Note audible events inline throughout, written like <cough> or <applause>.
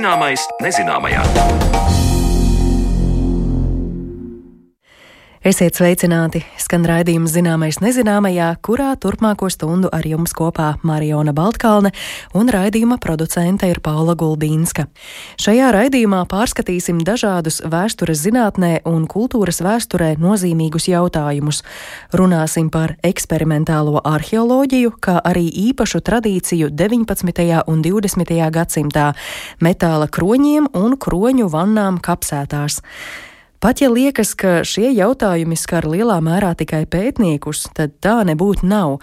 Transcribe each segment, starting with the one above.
Zināmais nezināmajā. Esiet sveicināti! Skan raidījums zināmais nezināmajā, kurā turpmāko stundu ar jums kopā Mariona Baltkalne un raidījuma producente ir Paula Guldīnska. Šajā raidījumā pārskatīsim dažādus vēstures zinātnē un kultūras vēsturē nozīmīgus jautājumus. Runāsim par eksperimentālo arheoloģiju, kā arī īpašu tradīciju 19. un 20. gadsimtā - metāla kroņiem un kroņu vannām kapsētās. Pat ja liekas, ka šie jautājumi skar lielā mērā tikai pētniekus, tad tā nebūtu nav,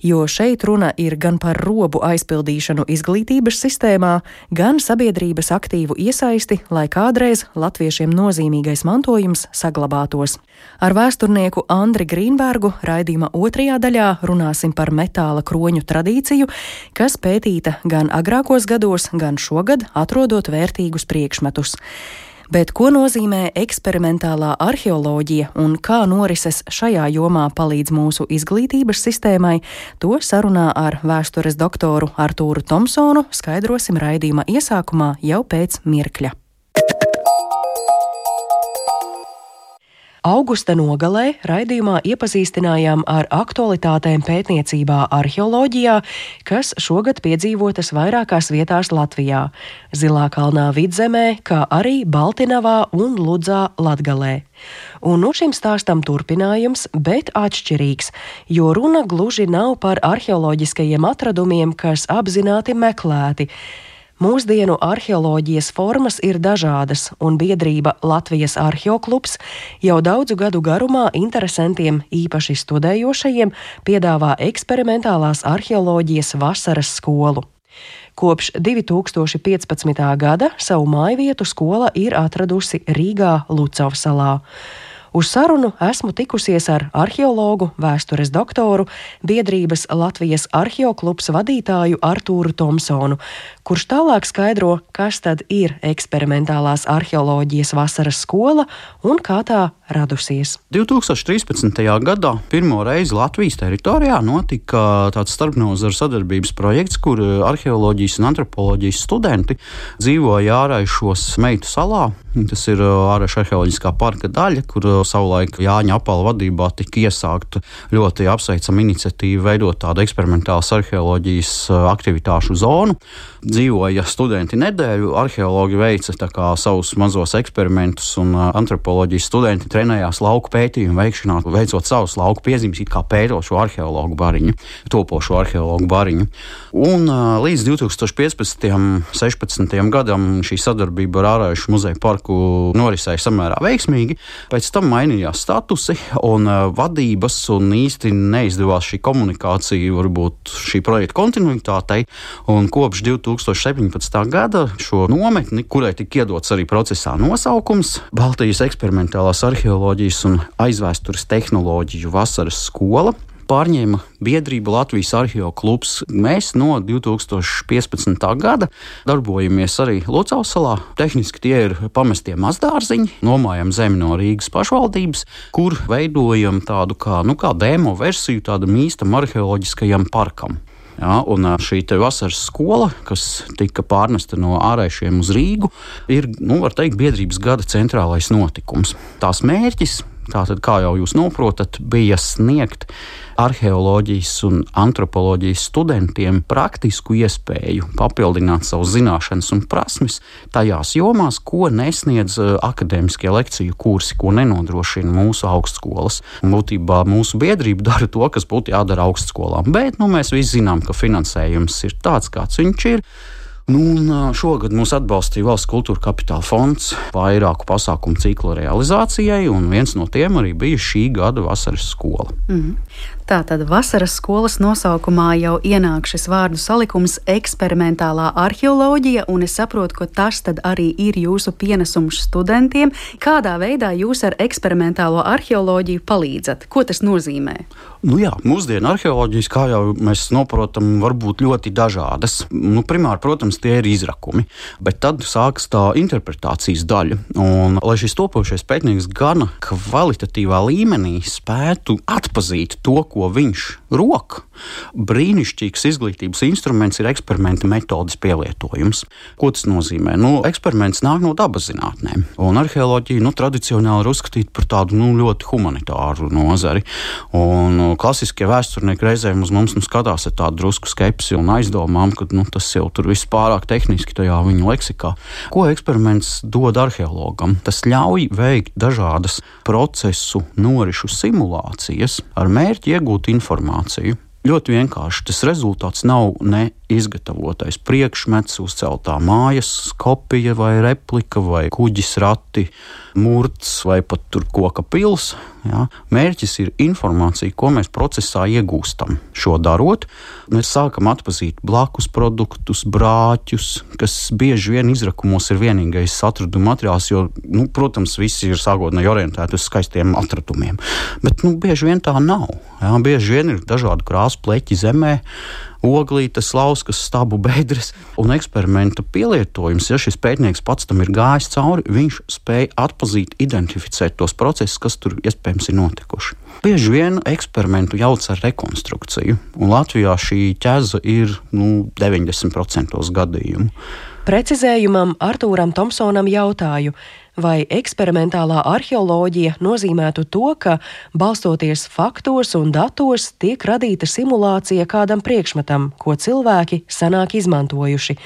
jo šeit runa ir gan par robu aizpildīšanu izglītības sistēmā, gan sabiedrības aktīvu iesaisti, lai kādreiz latviešiem nozīmīgais mantojums saglabātos. Ar vēsturnieku Andri Grīnbergu raidījuma otrajā daļā runāsim par metāla kroņu tradīciju, kas pētīta gan agrākos gados, gan šogad, atrodot vērtīgus priekšmetus. Bet ko nozīmē eksperimentālā arheoloģija un kā norises šajā jomā palīdz mūsu izglītības sistēmai, to sarunā ar vēstures doktoru Artūru Tomsonu skaidrosim raidījuma iesākumā jau pēc mirkļa. Augusta nogalē raidījumā iepazīstinājām ar aktualitātēm pētniecībā arheoloģijā, kas šogad piedzīvotas vairākās vietās Latvijā - Zilā kalnā vidzemē, kā arī Baltinavā un Ludzā Latgalē. Un no šim stāstam turpinājums, bet atšķirīgs, jo runa gluži nav par arheoloģiskajiem atradumiem, kas apzināti meklēti. Mūsdienu arheoloģijas formas ir dažādas, un biedrība Latvijas arheoklubs jau daudzu gadu garumā interesantiem, īpaši studējošajiem, piedāvā eksperimentālās arheoloģijas vasaras skolu. Kopš 2015. gada savu mājvietu skola ir atradusi Rīgā Lucavsalā. Uz sarunu esmu tikusies ar arheologu, vēstures doktoru, biedrības Latvijas arheoklubs vadītāju Artūru Tomsonu, kurš tālāk skaidro, kas tad ir eksperimentālās arheoloģijas vasaras skola un kā tā radusies. 2013. gadā pirmo reizi Latvijas teritorijā notika tāds starpnozaru sadarbības projekts, kur arheoloģijas un antropoloģijas studenti dzīvoja ārējušos Meitu salā. Tas ir ārējuša arheoloģiskā parka daļa, kur savulaik Jāņa apala vadībā tika iesākta ļoti apsveicama iniciatīva veidot tādu eksperimentālas arheoloģijas aktivitāšu zonu. Dzīvoja studenti nedēļu, arheologi veica savus mazos eksperimentus, un antropoloģijas studenti trenējās lauku pētījumu veikšanā, veicot savus lauku piezīmes, kā pētošo arheologu bariņu, topošo arheologu bariņu. Un līdz 2015. un 2016. gadam šī sadarbība ar ārējušu muzeju parku norisēja samērā veiksmīgi. Pēc tam mainījās statusi un vadības, un īsti neizdevās šī komunikācija, varbūt šī projekta kontinuitātei. Kopš 2017. gada šo nometni, kurai tika iedots arī procesā nosaukums Baltijas eksperimentālās arheoloģijas un aizvēstures tehnoloģiju vasaras skola pārņēma biedrība Latvijas arhīvu klubs. Mēs no 2015. gada darbojamies arī Lucavas salā. Tehniski tie ir pamestie mazdārziņi, nomājam zemi no Rīgas pašvaldības, kur veidojam tādu kā, nu, kā demo versiju tādam īstam arheoloģiskajam parkam. Ja, un šī vasaras skola, kas tika pārnesta no ārējiem uz Rīgu, ir nu, teikt, biedrības gada centrālais notikums. Tās mērķis, tātad, kā jau jūs saprotat, bija sniegt arheoloģijas un antropoloģijas studentiem praktisku iespēju papildināt savas zināšanas un prasmes tajās jomās, ko nesniedz eh, akadēmiskie lekciju kursi, ko nenodrošina mūsu augstskolas. Būtībā mūsu biedrība <laughs> dara to, kas būtu jādara augstskolām, bet nu, mēs visi zinām, ka finansējums ir tāds, kāds viņš ir. Nu, šogad mūs atbalstīja Valsts kultūra kapitāla fonds vairāku pasākumu ciklu realizācijai, un viens no tiem arī bija šī gada vasaras skola. Mm -hmm. Tātad vasaras skolas nosaukumā jau ienāk šis vārdu salikums - eksperimentālā arheoloģija, un es saprotu, ka tas arī ir jūsu pienesums studentiem. Kādā veidā jūs ar eksperimentālo arheoloģiju palīdzat? Ko tas nozīmē? Nu jā, mūsdienu arheoloģijas, kā jau mēs saprotam, var būt ļoti dažādas. Nu, primāri, protams, tie ir izrakumi, bet tad sākas tā interpretācijas daļa. Un, lai šis topošais pētnieks gana kvalitatīvā līmenī spētu atpazīt to, ko viņš rok, brīnišķīgs izglītības instruments ir eksperimenta metodas pielietojums. Ko tas nozīmē? Nu, eksperiments nāk no dabas zinātnēm, un arheoloģija nu, tradicionāli ir uzskatīta par tādu nu, ļoti humanitāru nozari. Un, nu, klasiskie vēsturnieki reizēm uz mums nu, skatās ar tādu drusku skepsi un aizdomām, ka nu, tas jau tur viss pārāk tehniski tajā viņu leksikā. Ko eksperiments dod arheologam? Tas ļauj veikt dažādas procesu norišu simulācijas ar mērķi iegūt informāciju. Ļoti vienkārši tas rezultāts nav ne izgatavotais priekšmets, uzceltā mājas kopija vai replika vai kuģis rati, mūrts vai pat tur koka pils. Ja? Mērķis ir informācija, ko mēs procesā iegūstam. Šo darot, mēs sākam atpazīt blakus produktus, brāķus, kas bieži vien izrakumos ir vienīgais atraduma materiāls, jo, nu, protams, visi ir sākotnēji orientēti uz skaistiem atradumiem. Bet nu, bieži vien tā nav. Ja? Bieži vien ir dažādu krāsu pleķi zemē oglītes, lauskas, stabu bedres un eksperimentu pielietojums. Ja šis pētnieks pats tam ir gājis cauri, viņš spēja atpazīt, identificēt tos procesus, kas tur iespējams ir notikuši. Bieži vien eksperimentu jauc ar rekonstrukciju, un Latvijā šī ķēze ir nu, 90% gadījumu. Precizējumam Artūram Thompsonam jautāju, vai eksperimentālā arheoloģija nozīmētu to, ka balstoties faktos un datos tiek radīta simulācija kādam priekšmetam, ko cilvēki senāk izmantojuši?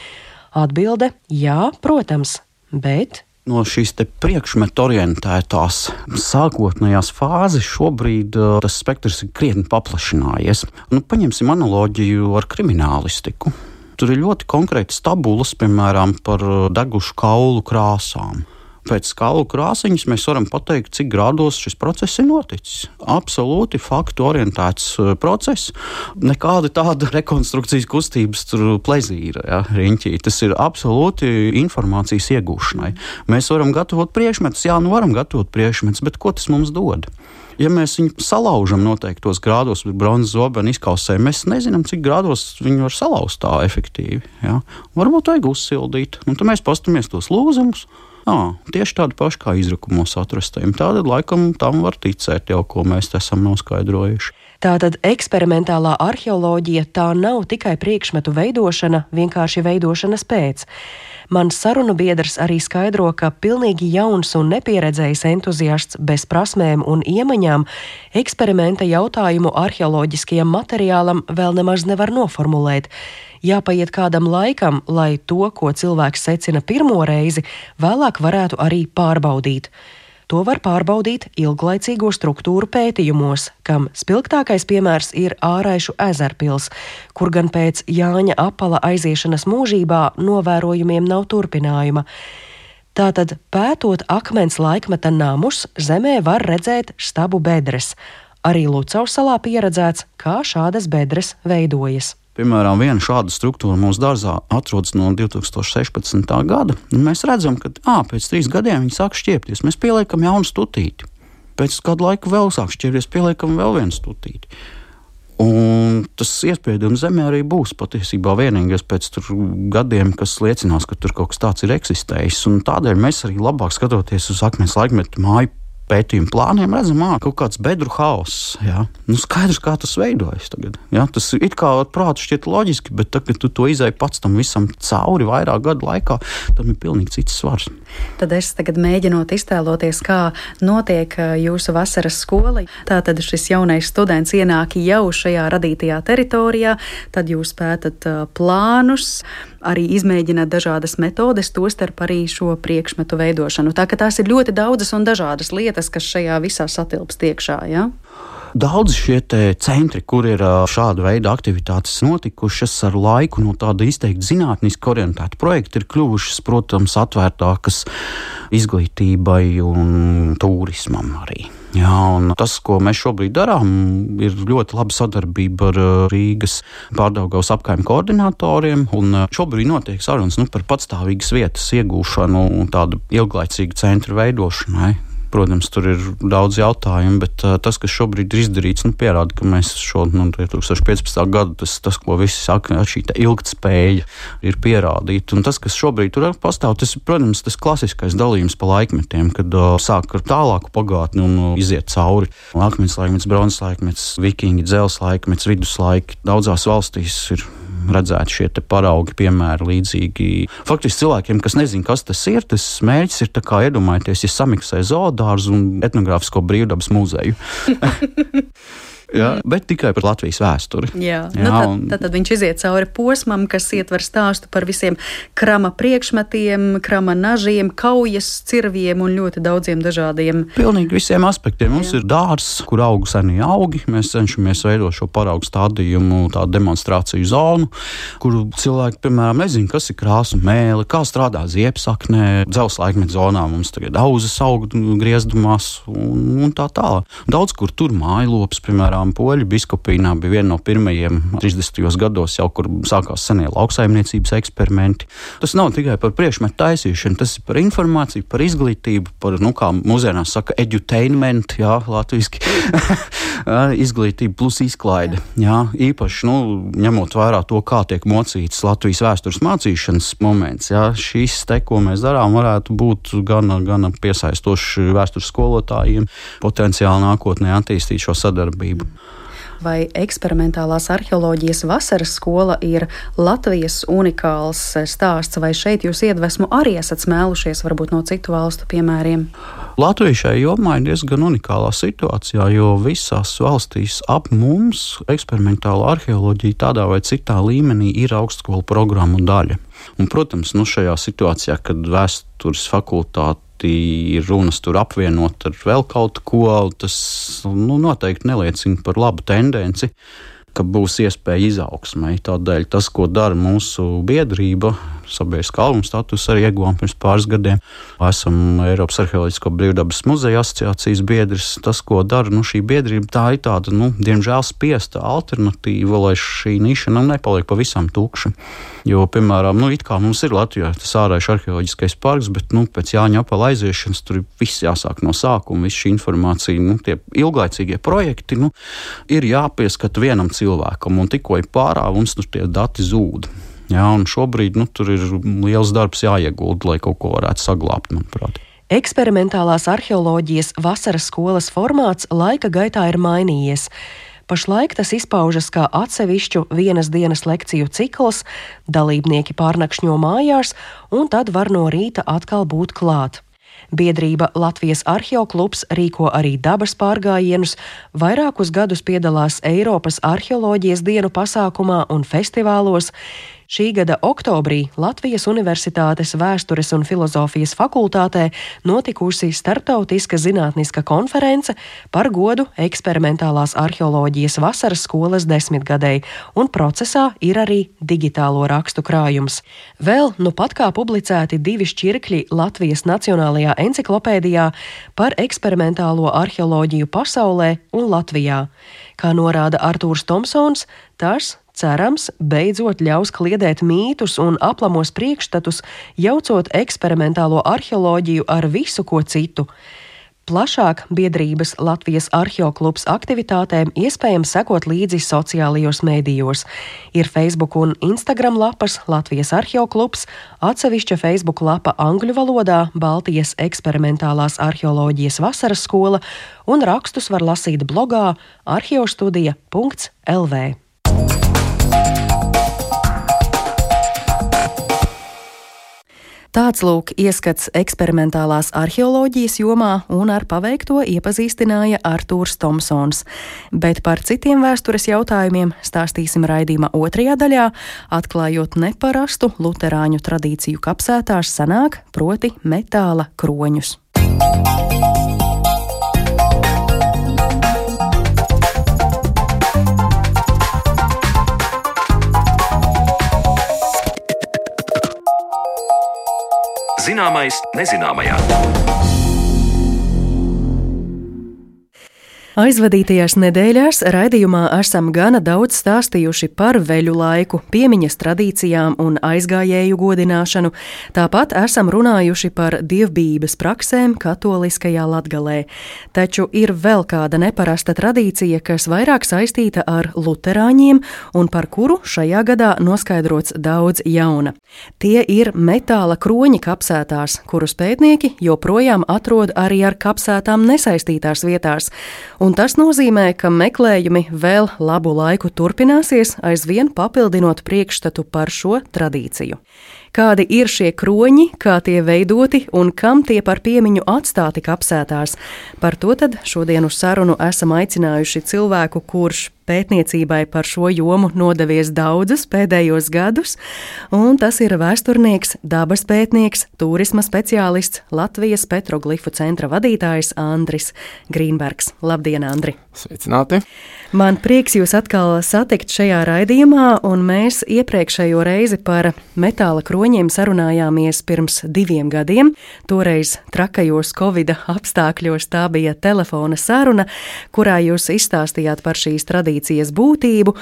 Atbilde - jā, protams, bet no šīs priekšmetu orientētās sākotnējās fāzes šobrīd uh, tas spektrs ir krietni paplašinājies. Nu, paņemsim analoģiju ar kriminālistiku. Tur ir ļoti konkrētas tabulas, piemēram, par uh, degušu kaulu krāsām. Pēc skalu krāsiņas mēs varam pateikt, cik grādos šis process ir noticis. Absolūti faktu orientēts uh, process. Nekāda tāda <laughs> rekonstrukcijas kustības plezīra, ja, riņķī. Tas ir absolūti informācijas iegūšanai. Mēs varam gatavot priekšmetus, jā, nu varam gatavot priekšmetus, bet ko tas mums dod? ja mēs viņu salaužam noteiktos grādos, bet bronzas zobenu izkausē, mēs nezinām, cik grādos viņi var salauzt tā efektīvi. Ja? Varbūt vajag uzsildīt, un tad mēs pastamies tos lūzumus. Jā, tieši tādi paši kā izrakumos atrastajiem. Tātad, laikam, tam var ticēt jau, ko mēs esam noskaidrojuši. Tātad eksperimentālā arheoloģija tā nav tikai priekšmetu veidošana, vienkārši veidošanas pēc. Mans sarunu biedrs arī skaidro, ka pilnīgi jauns un nepieredzējis entuziasts bez prasmēm un iemaņām eksperimenta jautājumu arheoloģiskajam materiālam vēl nemaz nevar noformulēt. Jāpaiet kādam laikam, lai to, ko cilvēks secina pirmo reizi, vēlāk varētu arī pārbaudīt. To var pārbaudīt ilglaicīgo struktūru pētījumos, kam spilgtākais piemērs ir Āraišu ezerpils, kur gan pēc Jāņa apala aiziešanas mūžībā novērojumiem nav turpinājuma. Tātad, pētot akmens laikmeta namus, zemē var redzēt stabu bedres. Arī Lucavas salā pieredzēts, kā šādas bedres veidojas. Piemēram, viena šāda struktūra mūsu dārzā atrodas no 2016. gada. Mēs redzam, ka ā, pēc trīs gadiem viņi sāk šķiepties. Mēs pieliekam jaunu stutīti. Pēc kāda laika vēl sāk šķiepties, pieliekam vēl vienu stutīti. Un tas iespējams zemē arī būs patiesībā vienīgais pēc gadiem, kas liecinās, ka tur kaut kas tāds ir eksistējis. Un tādēļ mēs arī labāk skatoties uz akmens laikmetu māju pētījumu plāniem redzam, ka kaut kāds bedru haoss. Ja? Nu, skaidrs, kā tas veidojas. Tagad, ja? Tas it kā ar prātu šķiet loģiski, bet tad, kad tu to izai pats tam visam cauri vairāk gadu laikā, tam ir pilnīgi cits svars. Tad es tagad mēģinot iztēloties, kā notiek jūsu vasaras skola. Tātad šis jaunais students ienāk jau šajā radītajā teritorijā, tad jūs pētat plānus arī izmēģināt dažādas metodes, tostarp arī šo priekšmetu veidošanu. Tā ka tās ir ļoti daudzas un dažādas lietas, kas šajā visā satilpst iekšā. Ja? Daudz šie centri, kur ir šāda veida aktivitātes notikušas ar laiku, no tāda izteikti zinātniski orientēta projekta, ir kļuvušas, protams, atvērtākas izglītībai un turismam arī. Jā, tas, ko mēs šobrīd darām, ir ļoti laba sadarbība ar Rīgas pārdaugavas apkaimē koordinatoriem. Šobrīd notiek sarunas nu, par patstāvīgas vietas iegūšanu un tādu ilglaicīgu centru veidošanai Protams, tur ir daudz jautājumu, bet uh, tas, kas šobrīd ir izdarīts, nu, pierāda, ka mēs šo nu, 2015. gadu, tas, tas, ko visi saka, šī ilgtspēja ir pierādīta. Un tas, kas šobrīd tur pastāv, tas ir, protams, tas klasiskais dalījums pa laikmetiem, kad uh, sāk ar tālāku pagātni un uh, iziet cauri. Akmens laikmets, bronzas laikmets, vikingi, dzels laikmets, viduslaiki. Daudzās valstīs ir redzēti šie paraugi, piemēri līdzīgi. Faktiski cilvēkiem, kas nezina, kas tas ir, tas mērķis ir iedomājieties, ja samiksē zoodārzu un etnogrāfisko brīvdabas muzeju. <laughs> Jā, bet tikai par Latvijas vēsturi. Jā, jā nu, tad, un... tad, tad viņš iziet cauri posmam, kas ietver stāstu par visiem krama priekšmetiem, krama nažiem, kaujas cirviem un ļoti daudziem dažādiem. Pilnīgi visiem aspektiem. Mums jā. ir dārzs, kur aug seni augi. Mēs cenšamies veidot šo paraugu stādījumu, tādu demonstrāciju zonu, kur cilvēki, piemēram, nezina, kas ir krāsa mēle, kā strādā ziepsaknē, dzelzs laikmetu zonā. Mums tagad auzas aug griezdumās un, un tā tālāk. Daudz kur tur mājlops, piemēram, piemēram, Poļu biskupīnā bija viena no pirmajiem 30. gados, jau kur sākās senie lauksaimniecības eksperimenti. Tas nav tikai par priekšmetu taisīšanu, tas ir par informāciju, par izglītību, par, nu, kā mūsdienās saka, edutainment, jā, latviešu <laughs> izglītība plus izklaide. Jā, īpaši nu, ņemot vērā to, kā tiek mocīts Latvijas vēstures mācīšanas moments, jā, šis te, ko mēs darām, varētu būt gan, gan piesaistošs vēstures skolotājiem, potenciāli nākotnē attīstīt šo sadarbību. Vai eksperimentālās arheoloģijas vasaras skola ir Latvijas unikāls stāsts, vai šeit jūs iedvesmu arī esat smēlušies varbūt no citu valstu piemēriem? Latvija šajā jomā ir diezgan unikālā situācijā, jo visās valstīs ap mums eksperimentāla arheoloģija tādā vai citā līmenī ir augstskolu programmu daļa. Un, protams, nu šajā situācijā, kad vēstures fakultāte ir runas tur apvienot ar vēl kaut ko, tas nu, noteikti neliecina par labu tendenci ka būs iespēja izaugsmai. Tādēļ tas, ko dara mūsu biedrība, sabiedriskā albuma status arī ieguvām pirms pāris gadiem. Esam Eiropas Arheoloģisko brīvdabas muzeja asociācijas biedrs. Tas, ko dara nu, šī biedrība, tā ir tāda, nu, diemžēl, spiesta alternatīva, lai šī niša nu, nepaliek pavisam tukša. Jo, piemēram, nu, mums ir Latvijā tas ārējais arheoloģiskais parks, bet nu, pēc Jāņa apela aiziešanas tur viss jāsāk no sākuma. Viss šī informācija, nu, tie ilglaicīgie projekti nu, ir jāpieskata vienam cilvēkam, un tikko ir pārā, mums nu, tie dati zūd. Jā, šobrīd nu, tur ir liels darbs jāiegulda, lai kaut ko varētu saglabāt, manuprāt. Eksperimentālās arheoloģijas vasaras skolas formāts laika gaitā ir mainījies. Pašlaik tas izpaužas kā atsevišķu vienas dienas lekciju cikls, dalībnieki pārnakšņo mājās, un tad var no rīta atkal būt klāt. Biedrība Latvijas arheoklubs rīko arī dabas pārgājienus, vairākus gadus piedalās Eiropas arheoloģijas dienu pasākumā un festivālos, Šī gada oktobrī Latvijas Universitātes vēstures un filozofijas fakultātē notikusi starptautiska zinātniska konference par godu eksperimentālās arheoloģijas vasaras skolas desmitgadēji, un procesā ir arī digitālo rakstu krājums. Vēl nu pat kā publicēti divi šķirkļi Latvijas Nacionālajā enciklopēdijā par eksperimentālo arheoloģiju pasaulē un Latvijā. Kā norāda Artūrs Tomsons, tas cerams, beidzot ļaus kliedēt mītus un aplamos priekšstatus, jaucot eksperimentālo arheoloģiju ar visu ko citu. Plašāk biedrības Latvijas arheoklubs aktivitātēm iespējams sekot līdzi sociālajos mēdījos. Ir Facebook un Instagram lapas Latvijas arheoklubs, atsevišķa Facebook lapa angļu valodā Baltijas eksperimentālās arheoloģijas vasaras skola, un rakstus var lasīt blogā arheostudija.lv. Tāds lūk ieskats eksperimentālās arheoloģijas jomā un ar paveikto iepazīstināja Artūrs Tomsons. Bet par citiem vēstures jautājumiem stāstīsim raidījuma otrajā daļā, atklājot neparastu luterāņu tradīciju kapsētās sanāk, proti metāla kroņus. Zināmais nezināmajā. Aizvadītajās nedēļās raidījumā esam gana daudz stāstījuši par veļu laiku, piemiņas tradīcijām un aizgājēju godināšanu. Tāpat esam runājuši par dievbijības praksēm katoliskajā latgalē. Taču ir vēl kāda neparasta tradīcija, kas vairāk saistīta ar luterāņiem un par kuru šajā gadā noskaidrots daudz jauna. Tie ir metāla kroņi kapsētās, kurus pētnieki joprojām atrod arī ar kapsētām nesaistītās vietās un tas nozīmē, ka meklējumi vēl labu laiku turpināsies, aizvien papildinot priekšstatu par šo tradīciju. Kādi ir šie kroņi, kā tie veidoti un kam tie par piemiņu atstāti kapsētās? Par to tad šodien uz sarunu esam aicinājuši cilvēku, kurš pētniecībai par šo jomu nodevies daudzus pēdējos gadus, un tas ir vēsturnieks, dabas pētnieks, turisma speciālists, Latvijas petroglifu centra vadītājs Andris Grīnbergs. Labdien, Andri! Sveicināti! Man prieks jūs atkal satikt šajā raidījumā, un mēs iepriekšējo reizi par metāla kroņiem sarunājāmies pirms diviem gadiem. Toreiz trakajos Covid apstākļos tā bija telefona saruna, kurā jūs izstāstījāt par šīs tradīcijas tradīcijas būtību,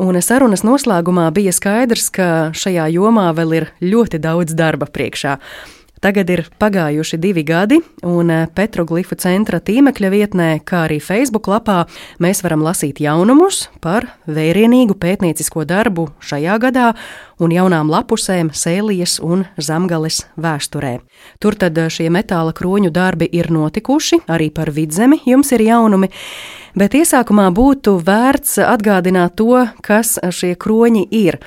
un sarunas noslēgumā bija skaidrs, ka šajā jomā vēl ir ļoti daudz darba priekšā. Tagad ir pagājuši divi gadi, un Petroglifu centra tīmekļa vietnē, kā arī Facebook lapā, mēs varam lasīt jaunumus par vērienīgu pētniecisko darbu šajā gadā un jaunām lapusēm Sēlijas un Zemgales vēsturē. Tur tad šie metāla kroņu darbi ir notikuši, arī par vidzemi jums ir jaunumi. Bet iesākumā būtu vērts atgādināt to, kas šie kroņi ir.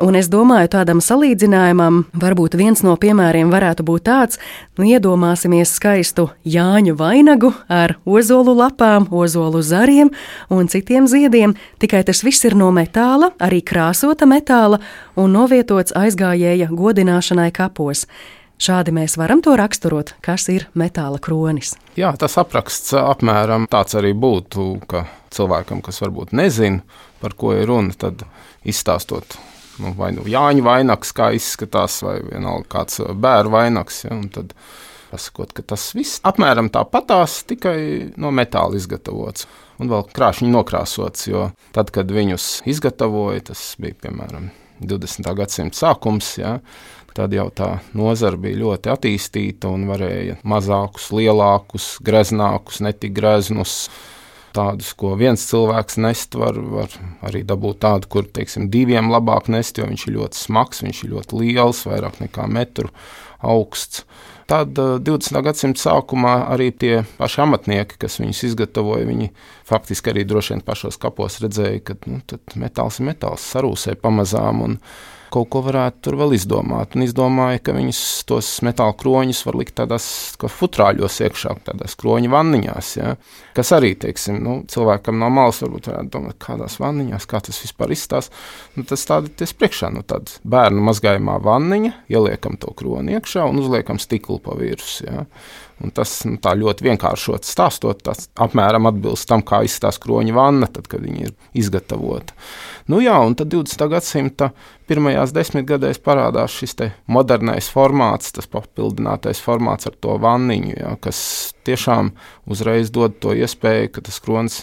Un es domāju, tādam salīdzinājumam, varbūt viens no piemēriem varētu būt tāds, nu, iedomāsimies skaistu Jāņu vainagu ar ozolu lapām, ozolu zariem un citiem ziediem, tikai tas viss ir no metāla, arī krāsota metāla un novietots aizgājēja godināšanai kapos. Šādi mēs varam to raksturot, kas ir metāla kronis. Jā, tas apraksts apmēram tāds arī būtu, ka cilvēkam, kas varbūt nezina, par ko ir runa, tad izstāstot nu, vai nu Jāņa vainags, kā izskatās, vai vienalga kāds bērnu vainags. Ja, tad pasakot, ka tas viss apmēram tāpatās, tikai no metāla izgatavots. Un vēl krāšņi nokrāsots, jo tad, kad viņus izgatavoja, tas bija piemēram 20. gadsimta sākums. Ja, Tad jau tā nozara bija ļoti attīstīta un varēja mazākus, lielākus, greznākus, netik greznus. Tādus, ko viens cilvēks nest, var, var arī dabūt tādu, kur teiksim, diviem labāk nest, jo viņš ir ļoti smags, viņš ir ļoti liels, vairāk nekā metru augsts. Tad 20. Eh, gadsimta sākumā arī tie paši amatnieki, kas viņus izgatavoja, viņi faktiski arī droši vien pašos kapos redzēja, ka nu, metāls ir metāls, sarūsē pamazām. Un, kaut ko varētu tur vēl izdomāt. Un izdomāja, ka viņus tos metāla kroņus var likt tādās futrāļos iekšā, tādās kroņa vanniņās. Ja? Kas arī, teiksim, nu, cilvēkam no malas varbūt varētu domāt, kādās vanniņās, kā tas vispār izstāsta. Nu, tas tādi ties priekšā, nu, tāda bērnu mazgājumā vanniņa, ieliekam to kroni iekšā un uzliekam stiklu pa virsmu. Ja? Un tas nu, ļoti vienkāršot stāstot, tas apmēram atbilst tam, kā izskatās kroņa vanna, tad, kad viņa ir izgatavota. Nu, jā, un tad 20. gadsimta pirmajās desmitgadēs parādās šis modernais formāts, tas papildinātais formāts ar to vanniņu, jā, kas tiešām uzreiz dod to iespēju, ka tas kronis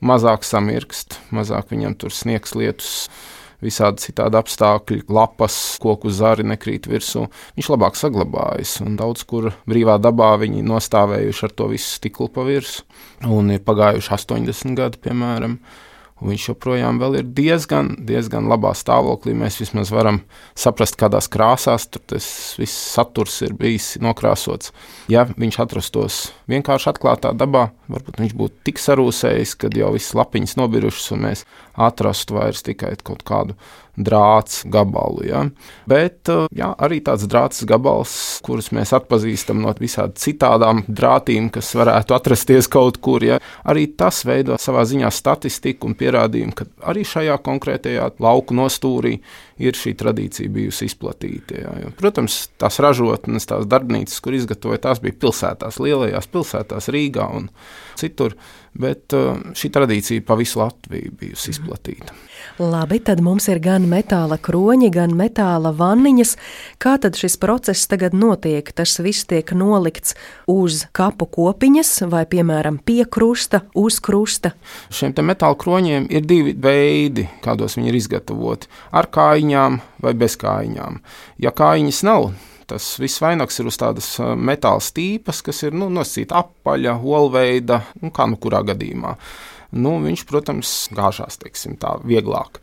mazāk samirkst, mazāk viņam tur sniegs lietus visādi citādi apstākļi, lapas, koku zari nekrīt virsū. Viņš labāk saglabājas, un daudz kur brīvā dabā viņi nostāvējuši ar to visu stiklu pa virsmu. Un ir pagājuši 80 gadi, piemēram. Viņš joprojām ir diezgan, diezgan labā stāvoklī. Mēs vismaz varam saprast, kādās krāsās tas viss saturs ir bijis nokrāsots. Ja viņš atrastos vienkārši atklātā dabā, varbūt viņš būtu tik sarūsējis, ka jau viss lapiņas nobirušas un mēs atrastu vairs tikai kaut kādu drāts gabalu. Ja? Bet uh, jā, arī tāds drāts gabals, kurus mēs atpazīstam no visām citādām drātīm, kas varētu atrasties kaut kur, ja? arī tas veido savā ziņā statistiku un pierādījumu, ka arī šajā konkrētajā lauku nostūrī ir šī tradīcija bijusi izplatīta. Jā, jo, protams, tās ražotnes, tās darbnīcas, kur izgatavoja, tās bija pilsētās, lielajās pilsētās, Rīgā un citur. Bet uh, šī tradīcija pa visu Latviju bijusi izplatīta. Labi, tad mums ir gan metāla kroņi, gan metāla vanniņas. Kā tad šis process tagad notiek? Tas viss tiek nolikts uz kapu kopiņas vai, piemēram, pie krusta, uz krusta. Šiem metāla kroņiem ir divi veidi, kādos viņi ir izgatavoti - ar kājiņām vai bez kājiņām. Ja kājiņas nav, tas viss vainags ir uz tādas metāla stīpas, kas ir nu, nosacīta apaļa, olveida, nu, kā nu kurā gadījumā. Nu, viņš, protams, gāžās teiksim, tā vieglāk.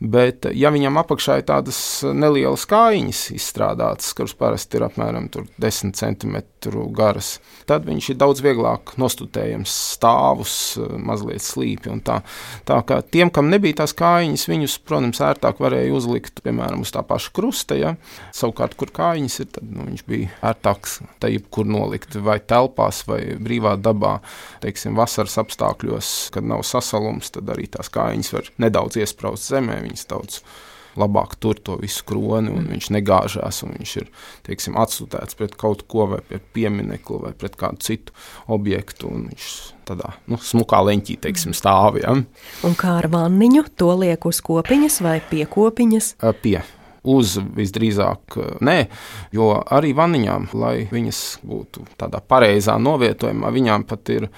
Bet, ja viņam apakšā ir tādas nelielas kājiņas izstrādātas, kuras parasti ir apmēram 10 cm garas, tad viņš ir daudz vieglāk nostutējams, stāvus, mazliet slīpi. Tā, tā kā tiem, kam nebija tās kājiņas, viņus, protams, ērtāk varēja uzlikt, piemēram, uz tā paša krusta. Ja? Savukārt, kur kājiņas ir, tad nu, viņš bija ērtāks te jebkur nolikt, vai telpās, vai brīvā dabā, teiksim, vasaras apstākļos, kad nav sasalums, tad arī tās kājiņas var nedaudz iesprāst zemē viņas daudz labāk tur to visu kroni, un mm. viņš negāžās. Viņš ir teiksim, atsūtēts pret kaut ko, vai pret pieminiektu, vai pret kādu citu objektu. Viņš tādā nu, smukā leņķī teiksim, stāv. Ja? Un kā ar vanniņu, to liek uz kopiņas vai pie kopiņas? Pie uz visdrīzāk nē, jo arī vaniņām, lai viņas būtu tādā pareizā novietojumā, viņām pat ir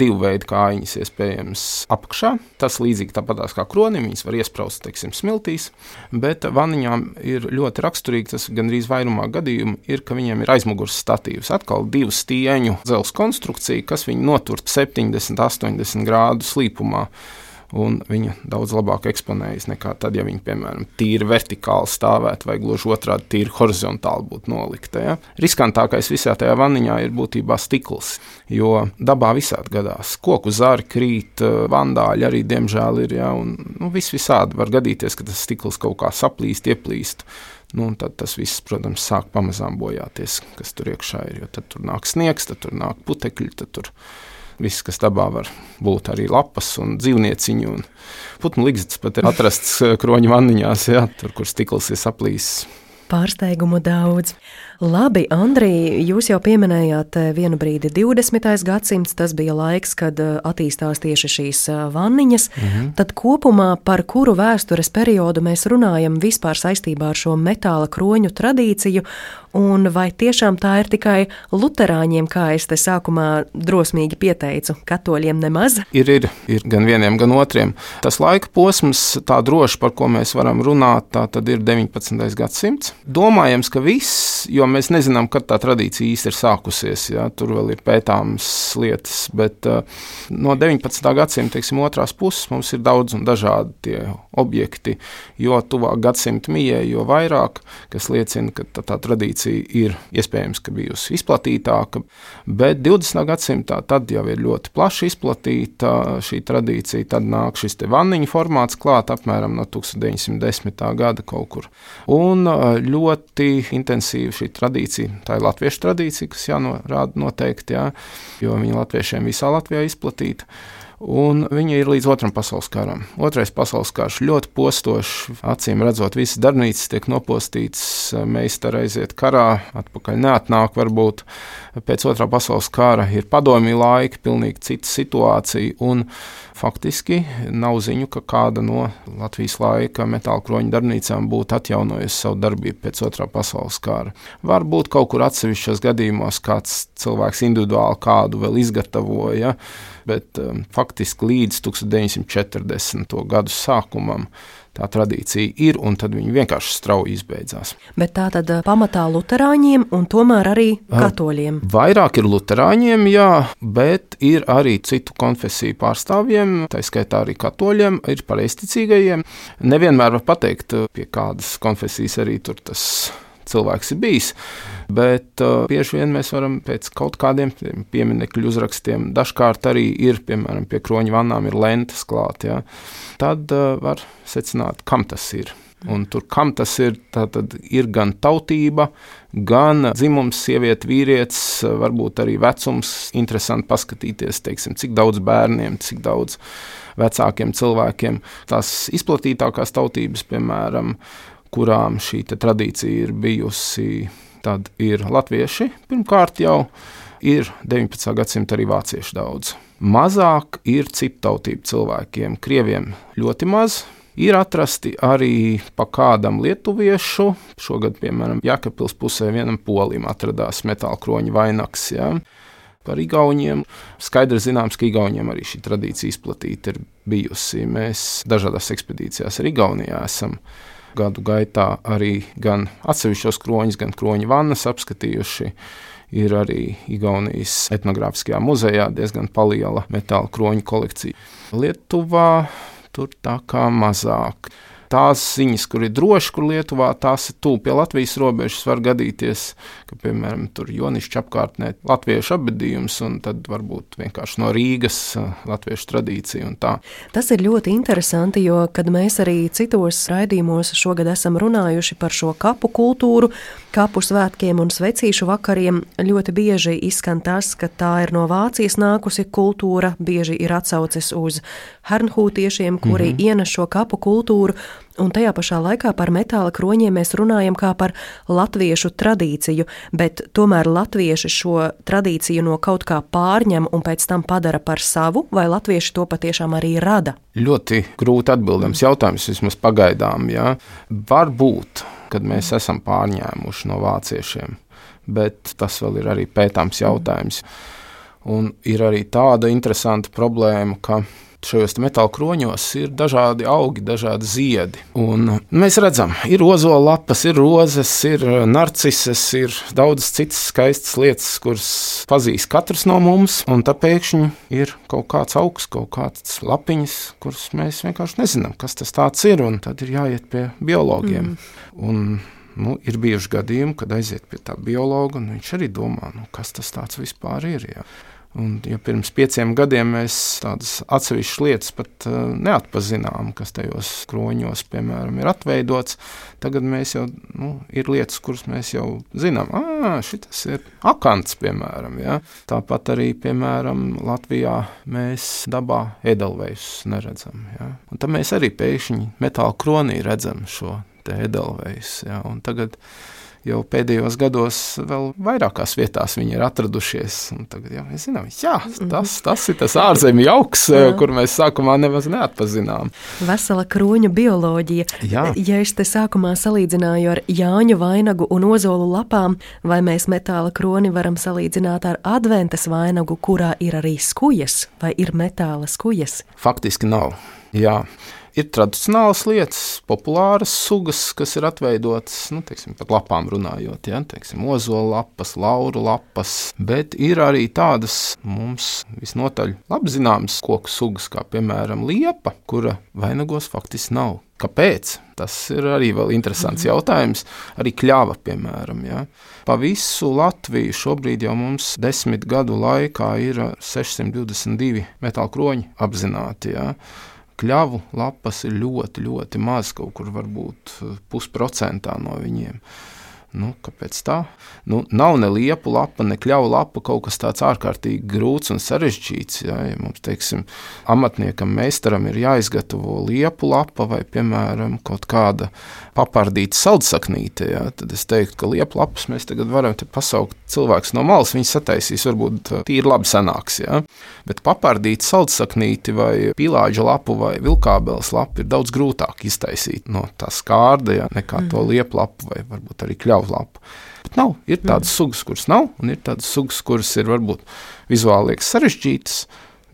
divu veidu kājiņas iespējams apakšā. Tas līdzīgi tāpatās kā kronim, viņas var iesprāst, teiksim, smiltīs, bet vaniņām ir ļoti raksturīgi, tas gandrīz vairumā gadījumu ir, ka viņiem ir aizmugures statīvs. Atkal divu stieņu dzelzs konstrukcija, kas viņu notur 70, 80 grādu slīpumā un viņa daudz labāk eksponējas nekā tad, ja viņa, piemēram, tīri vertikāli stāvētu vai gluži otrādi tīri horizontāli būtu nolikta. Ja? Riskantākais visā tajā vaniņā ir būtībā stikls, jo dabā visādi gadās. Koku zari krīt, eh, vandāļi arī diemžēl ir, ja? un nu, viss visādi var gadīties, ka tas stikls kaut kā saplīst, ieplīst. Nu, tad tas viss, protams, sāk pamazām bojāties, kas tur iekšā ir. Tad tur nāk sniegs, tad tur nāk putekļi, tad tur viss, kas dabā var būt, arī lapas un dzīvnieciņi. Un putnu līgzdas pat ir atrasts <laughs> eh, kroņa vanniņās, ja, tur, kur stikls ir saplīsis. Pārsteigumu daudz. Labi, Andrija, jūs jau pieminējāt eh, vienu brīdi 20. gadsimts, tas bija laiks, kad eh, attīstās tieši šīs vanniņas. -hmm. Tad kopumā par kuru vēstures periodu mēs runājam vispār saistībā ar šo metāla kroņu tradīciju Un vai tiešām tā ir tikai luterāņiem, kā es te sākumā drosmīgi pieteicu, katoļiem nemaz? Ir, ir, ir gan vieniem, gan otriem. Tas laika posms, tā droši par ko mēs varam runāt, tā tad ir 19. gadsimts. Domājams, ka viss, jo mēs nezinām, kad tā tradīcija īsti ir sākusies, ja, tur vēl ir pētāmas lietas, bet uh, no 19. gadsimta, teiksim, otrās puses mums ir daudz un dažādi tie objekti, jo tuvāk gadsimta mijai, jo vairāk, kas liecina, ka tā, tā tradīcija tradīcija ir iespējams bijusi izplatītāka, bet 20. gadsimtā tad jau ir ļoti plaši izplatīta šī tradīcija. Tad nāk šis vanniņu formāts klāt apmēram no 1910. gada kaut kur. Un ļoti intensīva šī tradīcija, tā ir latviešu tradīcija, kas jānorāda noteikti, jā, jo viņa latviešiem visā Latvijā izplatīta un viņa ir līdz Otram pasaules karam. Otrais pasaules karš ļoti postošs, acīm redzot, visas darbnīcas tiek nopostītas, meistara aiziet karā, atpakaļ neatnāk varbūt. Pēc Otrā pasaules kara ir padomju laika, pilnīgi cita situācija, un faktiski nav ziņu, ka kāda no Latvijas laika metāla kroņa darbnīcām būtu atjaunojusi savu darbību pēc Otrā pasaules kara. Varbūt kaut kur atsevišķos gadījumos kāds cilvēks individuāli kādu vēl izgatavoja bet um, faktiski līdz 1940. gadu sākumam tā tradīcija ir, un tad viņi vienkārši strauji izbeidzās. Bet tā tad uh, pamatā luterāņiem un tomēr arī katoļiem? Vairāk ir luterāņiem, jā, bet ir arī citu konfesiju pārstāvjiem, tā skaitā arī katoļiem, ir pareizticīgajiem. Nevienmēr var pateikt, pie kādas konfesijas arī tur tas cilvēks ir bijis. Bet uh, bieži vien mēs varam pēc kaut kādiem pieminiektu uzrakstiem, dažkārt arī ir, piemēram, pie kroņa vannām ir lentes klāt. Ja. Tad uh, var secināt, kam tas ir. Un tur, kam tas ir, tad ir gan tautība, gan dzimums, sieviete, vīrietis, varbūt arī vecums. Interesanti paskatīties, teiksim, cik daudz bērniem, cik daudz vecākiem cilvēkiem. Tās izplatītākās tautības, piemēram, kurām šī tradīcija ir bijusi, tad ir latvieši pirmkārt jau ir 19. gadsimta arī vācieši daudz. Mazāk ir citu tautību cilvēkiem, krieviem ļoti maz. Ir atrasti arī pa kādam lietuviešu. Šogad, piemēram, Jēkabpils pusē vienam polim atradās metāla kroņa vainags. Ja. Par igauniem skaidrs zināms, ka igauniem arī šī tradīcija izplatīta ir bijusi. Mēs dažādās ekspedīcijās ar Igaunijā esam gadu gaitā arī gan atsevišķos kroņus, gan kroņu vannas apskatījuši ir arī Igaunijas etnogrāfiskajā muzejā diezgan liela metāla kroņu kolekcija. Lietuvā tur tā kā mazāk tās ziņas, kur ir droši, kur Lietuvā tās ir tuvu pie Latvijas robežas, var gadīties, ka, piemēram, tur Jonišķa apkārtnē latviešu apbedījums, un tad varbūt vienkārši no Rīgas latviešu tradīcija un tā. Tas ir ļoti interesanti, jo, kad mēs arī citos raidījumos šogad esam runājuši par šo kapu kultūru, kapu svētkiem un svecīšu vakariem, ļoti bieži izskan tas, ka tā ir no Vācijas nākusi kultūra, bieži ir atsaucis uz hernhūtiešiem, kuri mm -hmm. ienes šo kapu kultūru, Un tajā pašā laikā par metāla kroņiem mēs runājam kā par latviešu tradīciju, bet tomēr latvieši šo tradīciju no kaut kā pārņem un pēc tam padara par savu, vai latvieši to patiešām arī rada? Ļoti grūti atbildams jautājums, vismaz pagaidām. Ja? Varbūt, kad mēs esam pārņēmuši no vāciešiem, bet tas vēl ir arī pētāms jautājums. Un ir arī tāda interesanta problēma, ka šajos metāla kroņos ir dažādi augi, dažādi ziedi. Un mēs redzam, ir ozola lapas, ir rozes, ir narcises, ir daudz citas skaistas lietas, kuras pazīst katrs no mums. Un tā pēkšņi ir kaut kāds augs, kaut kāds lapiņas, kuras mēs vienkārši nezinām, kas tas ir. Un tad ir jāiet pie biologiem. Mm. Un, Nu, ir bijuši gadījumi, kad aiziet pie tā biologa, un viņš arī domā, nu, kas tas vispār ir. Jā. Un, ja pirms pieciem gadiem mēs tādas atsevišķas lietas pat uh, neatpazinām, kas tajos kroņos, piemēram, ir atveidots, tagad mēs jau nu, ir lietas, kuras mēs jau zinām. Šis ir akants, piemēram. Ja? Tāpat arī, piemēram, Latvijā mēs dabā edelvējus neredzam. Ja? Un tad mēs arī pēkšņi metāla kronī redzam šo edelvējus. Ja? Un tagad jau pēdējos gados vēl vairākās vietās viņi ir atradušies. Tagad jau mēs zinām, jā, mhm. tas, tas ir tas ārzemju jauks, kur mēs sākumā nemaz neatpazinām. Vesela kroņa bioloģija. Jā. Ja es te sākumā salīdzināju ar Jāņu vainagu un ozolu lapām, vai mēs metāla kroni varam salīdzināt ar adventas vainagu, kurā ir arī skujas, vai ir metāla skujas? Faktiski nav. Jā. Ir tradicionālas lietas, populāras sugas, kas ir atveidotas, nu, teiksim, pat lapām runājot, ja, teiksim, ozola lapas, lauru lapas, bet ir arī tādas mums visnotaļ labi zināmas koku sugas, kā piemēram liepa, kura vainagos faktiski nav. Kāpēc? Tas ir arī interesants -hmm. jautājums. Arī kļava, piemēram. Ja. Pa visu Latviju šobrīd jau mums desmit gadu laikā ir 622 metāla kroņi apzināti. Ja kļavu lapas ir ļoti, ļoti maz, kaut kur varbūt eh, pusprocentā no viņiem. Nu, kāpēc tā? Nu, nav ne liepa lapa, ne kļauja lapa, kaut kas tāds ārkārtīgi grūts un sarežģīts. Ja, ja mums, teiksim, amatniekam, meistaram ir jāizgatavo liepa lapa vai, piemēram, kaut kāda papardīta saldsaknīte, ja, tad es teiktu, ka liepa lapas mēs tagad varam pasaukt cilvēks no malas, viņas sataisīs, varbūt tīri labi sanāks. Ja. Bet papardīta saldsaknīti vai pīlāģa lapu vai vilkābeles lapu ir daudz grūtāk iztaisīt no tā skārda, ja, nekā mm. to liepa lapu vai varbūt arī kļauju lapu. Bet nav. Ir tādas mm. sugas, kuras nav, un ir tādas sugas, kuras ir varbūt vizuāli liekas sarežģītas.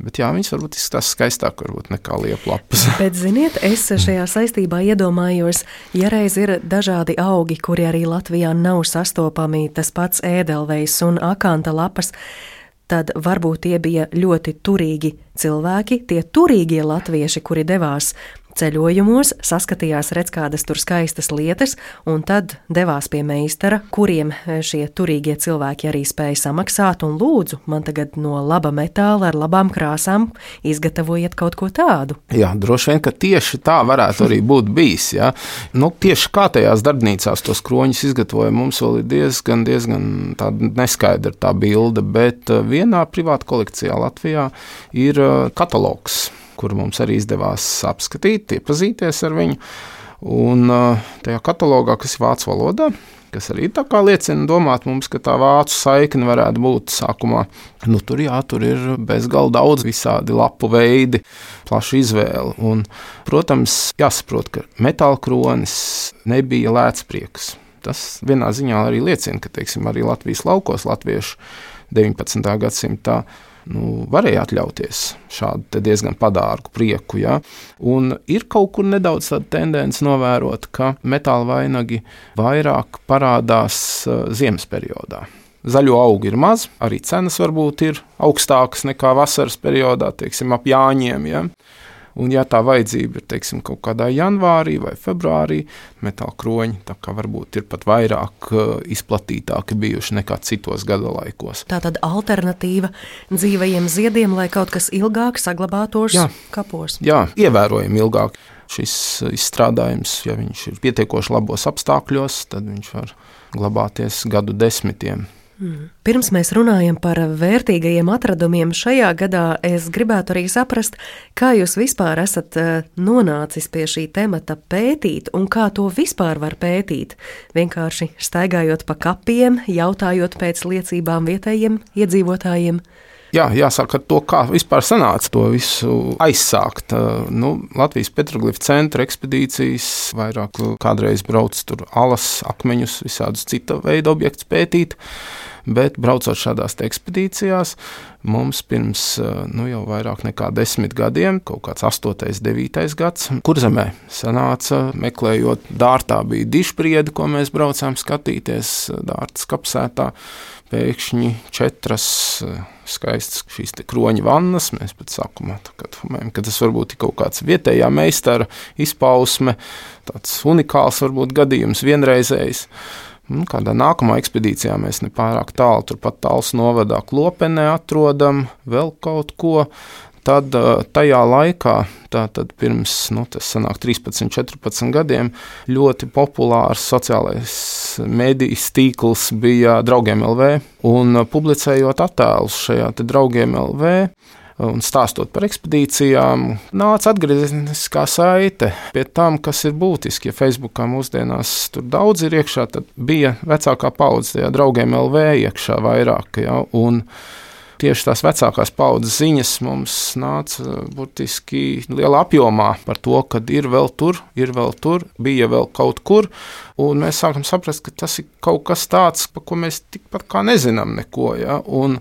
Bet jā, viņas varbūt izskatās skaistāk varbūt, nekā liepa lapas. <laughs> Bet, ziniet, es šajā saistībā iedomājos, ja reiz ir dažādi augi, kuri arī Latvijā nav sastopami, tas pats ēdelvejs un akanta lapas, tad varbūt tie bija ļoti turīgi cilvēki, tie turīgie latvieši, kuri devās ceļojumos, saskatījās redz kādas tur skaistas lietas, un tad devās pie meistara, kuriem e, šie turīgie cilvēki arī spēja samaksāt, un lūdzu, man tagad no laba metāla ar labām krāsām izgatavojiet kaut ko tādu. Jā, droši vien, ka tieši tā varētu arī būt bijis. Ja? Nu, tieši kā tajās darbnīcās tos kroņus izgatavoja, mums vēl ir diezgan, diezgan neskaidra tā bilde, bet e, vienā privāta kolekcijā Latvijā ir e, katalogs kur mums arī izdevās apskatīt, iepazīties ar viņu. Un tajā katalogā, kas ir vācu valodā, kas arī liecina domāt mums, ka tā vācu saikne varētu būt sākumā. Nu, tur, jā, tur ir bezgalīgi daudz visādi lapu veidi, plaša izvēle. Un, protams, jāsaprot, ka metāla kronis nebija lētsprieks. Tas vienā ziņā arī liecina, ka teiksim, arī Latvijas laukos latviešu 19. gadsimtā nu, varēja atļauties šādu diezgan padārgu prieku. Ja? Un ir kaut kur nedaudz tāda tendence novērot, ka metāla vainagi vairāk parādās uh, ziemas periodā. Zaļo augu ir maz, arī cenas varbūt ir augstākas nekā vasaras periodā, teiksim, ap jāņiem. Ja? Un, ja tā vajadzība ir teiksim, kaut kādā janvārī vai februārī, metāla kroņi varbūt ir pat vairāk uh, izplatītāki bijuši nekā citos gada laikos. Tā tad alternatīva dzīvajiem ziediem, lai kaut kas ilgāk saglabātos Jā. kapos. Jā, ievērojami ilgāk. Šis izstrādājums, ja viņš ir pietiekoši labos apstākļos, tad viņš var glabāties gadu desmitiem. Pirms mēs runājam par vērtīgajiem atradumiem šajā gadā, es gribētu arī saprast, kā jūs vispār esat eh, nonācis pie šī temata pētīt un kā to vispār var pētīt. Vienkārši staigājot pa kapiem, jautājot pēc liecībām vietējiem iedzīvotājiem. Jā, jāsāk ar to, kā vispār sanāca to visu aizsākt. Eh, nu, Latvijas petroglifa centra ekspedīcijas vairāk kādreiz brauc tur alas, akmeņus, visādus cita veida objektus pētīt. Bet braucot šādās ekspedīcijās, mums pirms eh, nu, jau vairāk nekā desmit gadiem, kaut kāds 8, 9 gads, kur zemē sanāca, meklējot dārtā, bija dišpriedi, ko mēs braucām skatīties dārtas kapsētā. Pēkšņi četras eh, skaistas šīs kroņa vannas. Mēs pat sākumā domājam, ka tas varbūt ir kaut kāds vietējā meistara izpausme, tāds unikāls varbūt gadījums, vienreizējs. Nu, kādā nākamā ekspedīcijā mēs nepārāk tālu, turpat tāls novadā klopenē atrodam vēl kaut ko. Tad tajā laikā, tātad pirms nu, 13, 14 gadiem, ļoti populārs sociālais medijas tīkls bija Draugiem LV. Un publicējot attēlus šajā Draugiem LV, un stāstot par ekspedīcijām, nāca atgriezniskā saite pie tam, kas ir būtiski. Ja Facebookā mūsdienās tur daudz ir iekšā, tad bija vecākā paudze tajā draugiem LV iekšā vairāk. Ja, un, tieši tās vecākās paudzes ziņas mums nāca burtiski lielā apjomā par to, ka ir vēl tur, ir vēl tur, bija vēl kaut kur. Un mēs sākam saprast, ka tas ir kaut kas tāds, par ko mēs tikpat kā nezinām neko. Ja? Un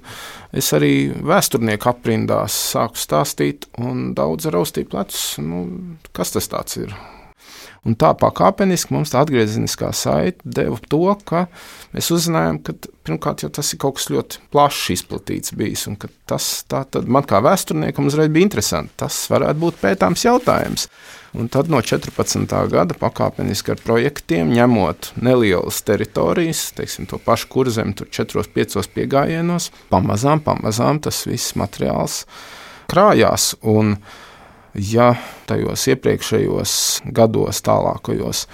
es arī vēsturnieku aprindās sāku stāstīt, un daudz raustīja plecus, nu, kas tas ir. Un tā pakāpeniski mums tā atgriezeniskā saite deva to, ka mēs uzzinājām, ka pirmkārt jau tas ir kaut kas ļoti plašs izplatīts bijis, un tas man kā vēsturniekam uzreiz bija interesanti. Tas varētu būt pētāms jautājums. Un tad no 14. gada pakāpeniski ar projektiem, ņemot nelielas teritorijas, teiksim, to pašu kurzem, tur 4-5 piegājienos, pamazām, pamazām tas viss materiāls krājās. Un, ja tajos iepriekšējos gados, tālākajos,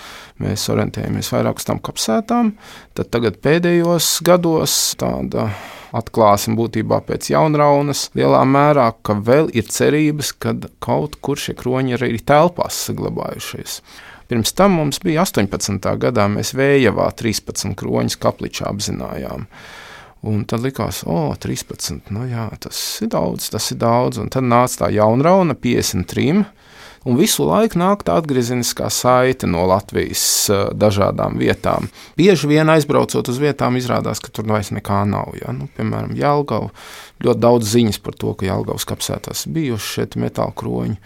mēs orientējamies vairāk uz tām kapsētām, tad tagad pēdējos gados tāda atklāsim būtībā pēc jaunraunas lielā mērā, ka vēl ir cerības, ka kaut kur šie kroņi arī telpās saglabājušies. Pirms tam mums bija 18. gadā, mēs Vējavā 13 kroņus kapličā apzinājām. Un tad likās, o, 13. Nu, jā, tas ir daudz, tas ir daudz. Un tad nāca tā jaunrauna, 53. Un visu laiku nāk tā atgriezeniskā saite no Latvijas uh, dažādām vietām. Bieži vien aizbraucot uz vietām, izrādās, ka tur vairs nekā nav. Ja? Nu, piemēram, Jālgava. Ļoti daudz ziņas par to, ka Jālgavas kapsētās bijuši šeit metāla kroņi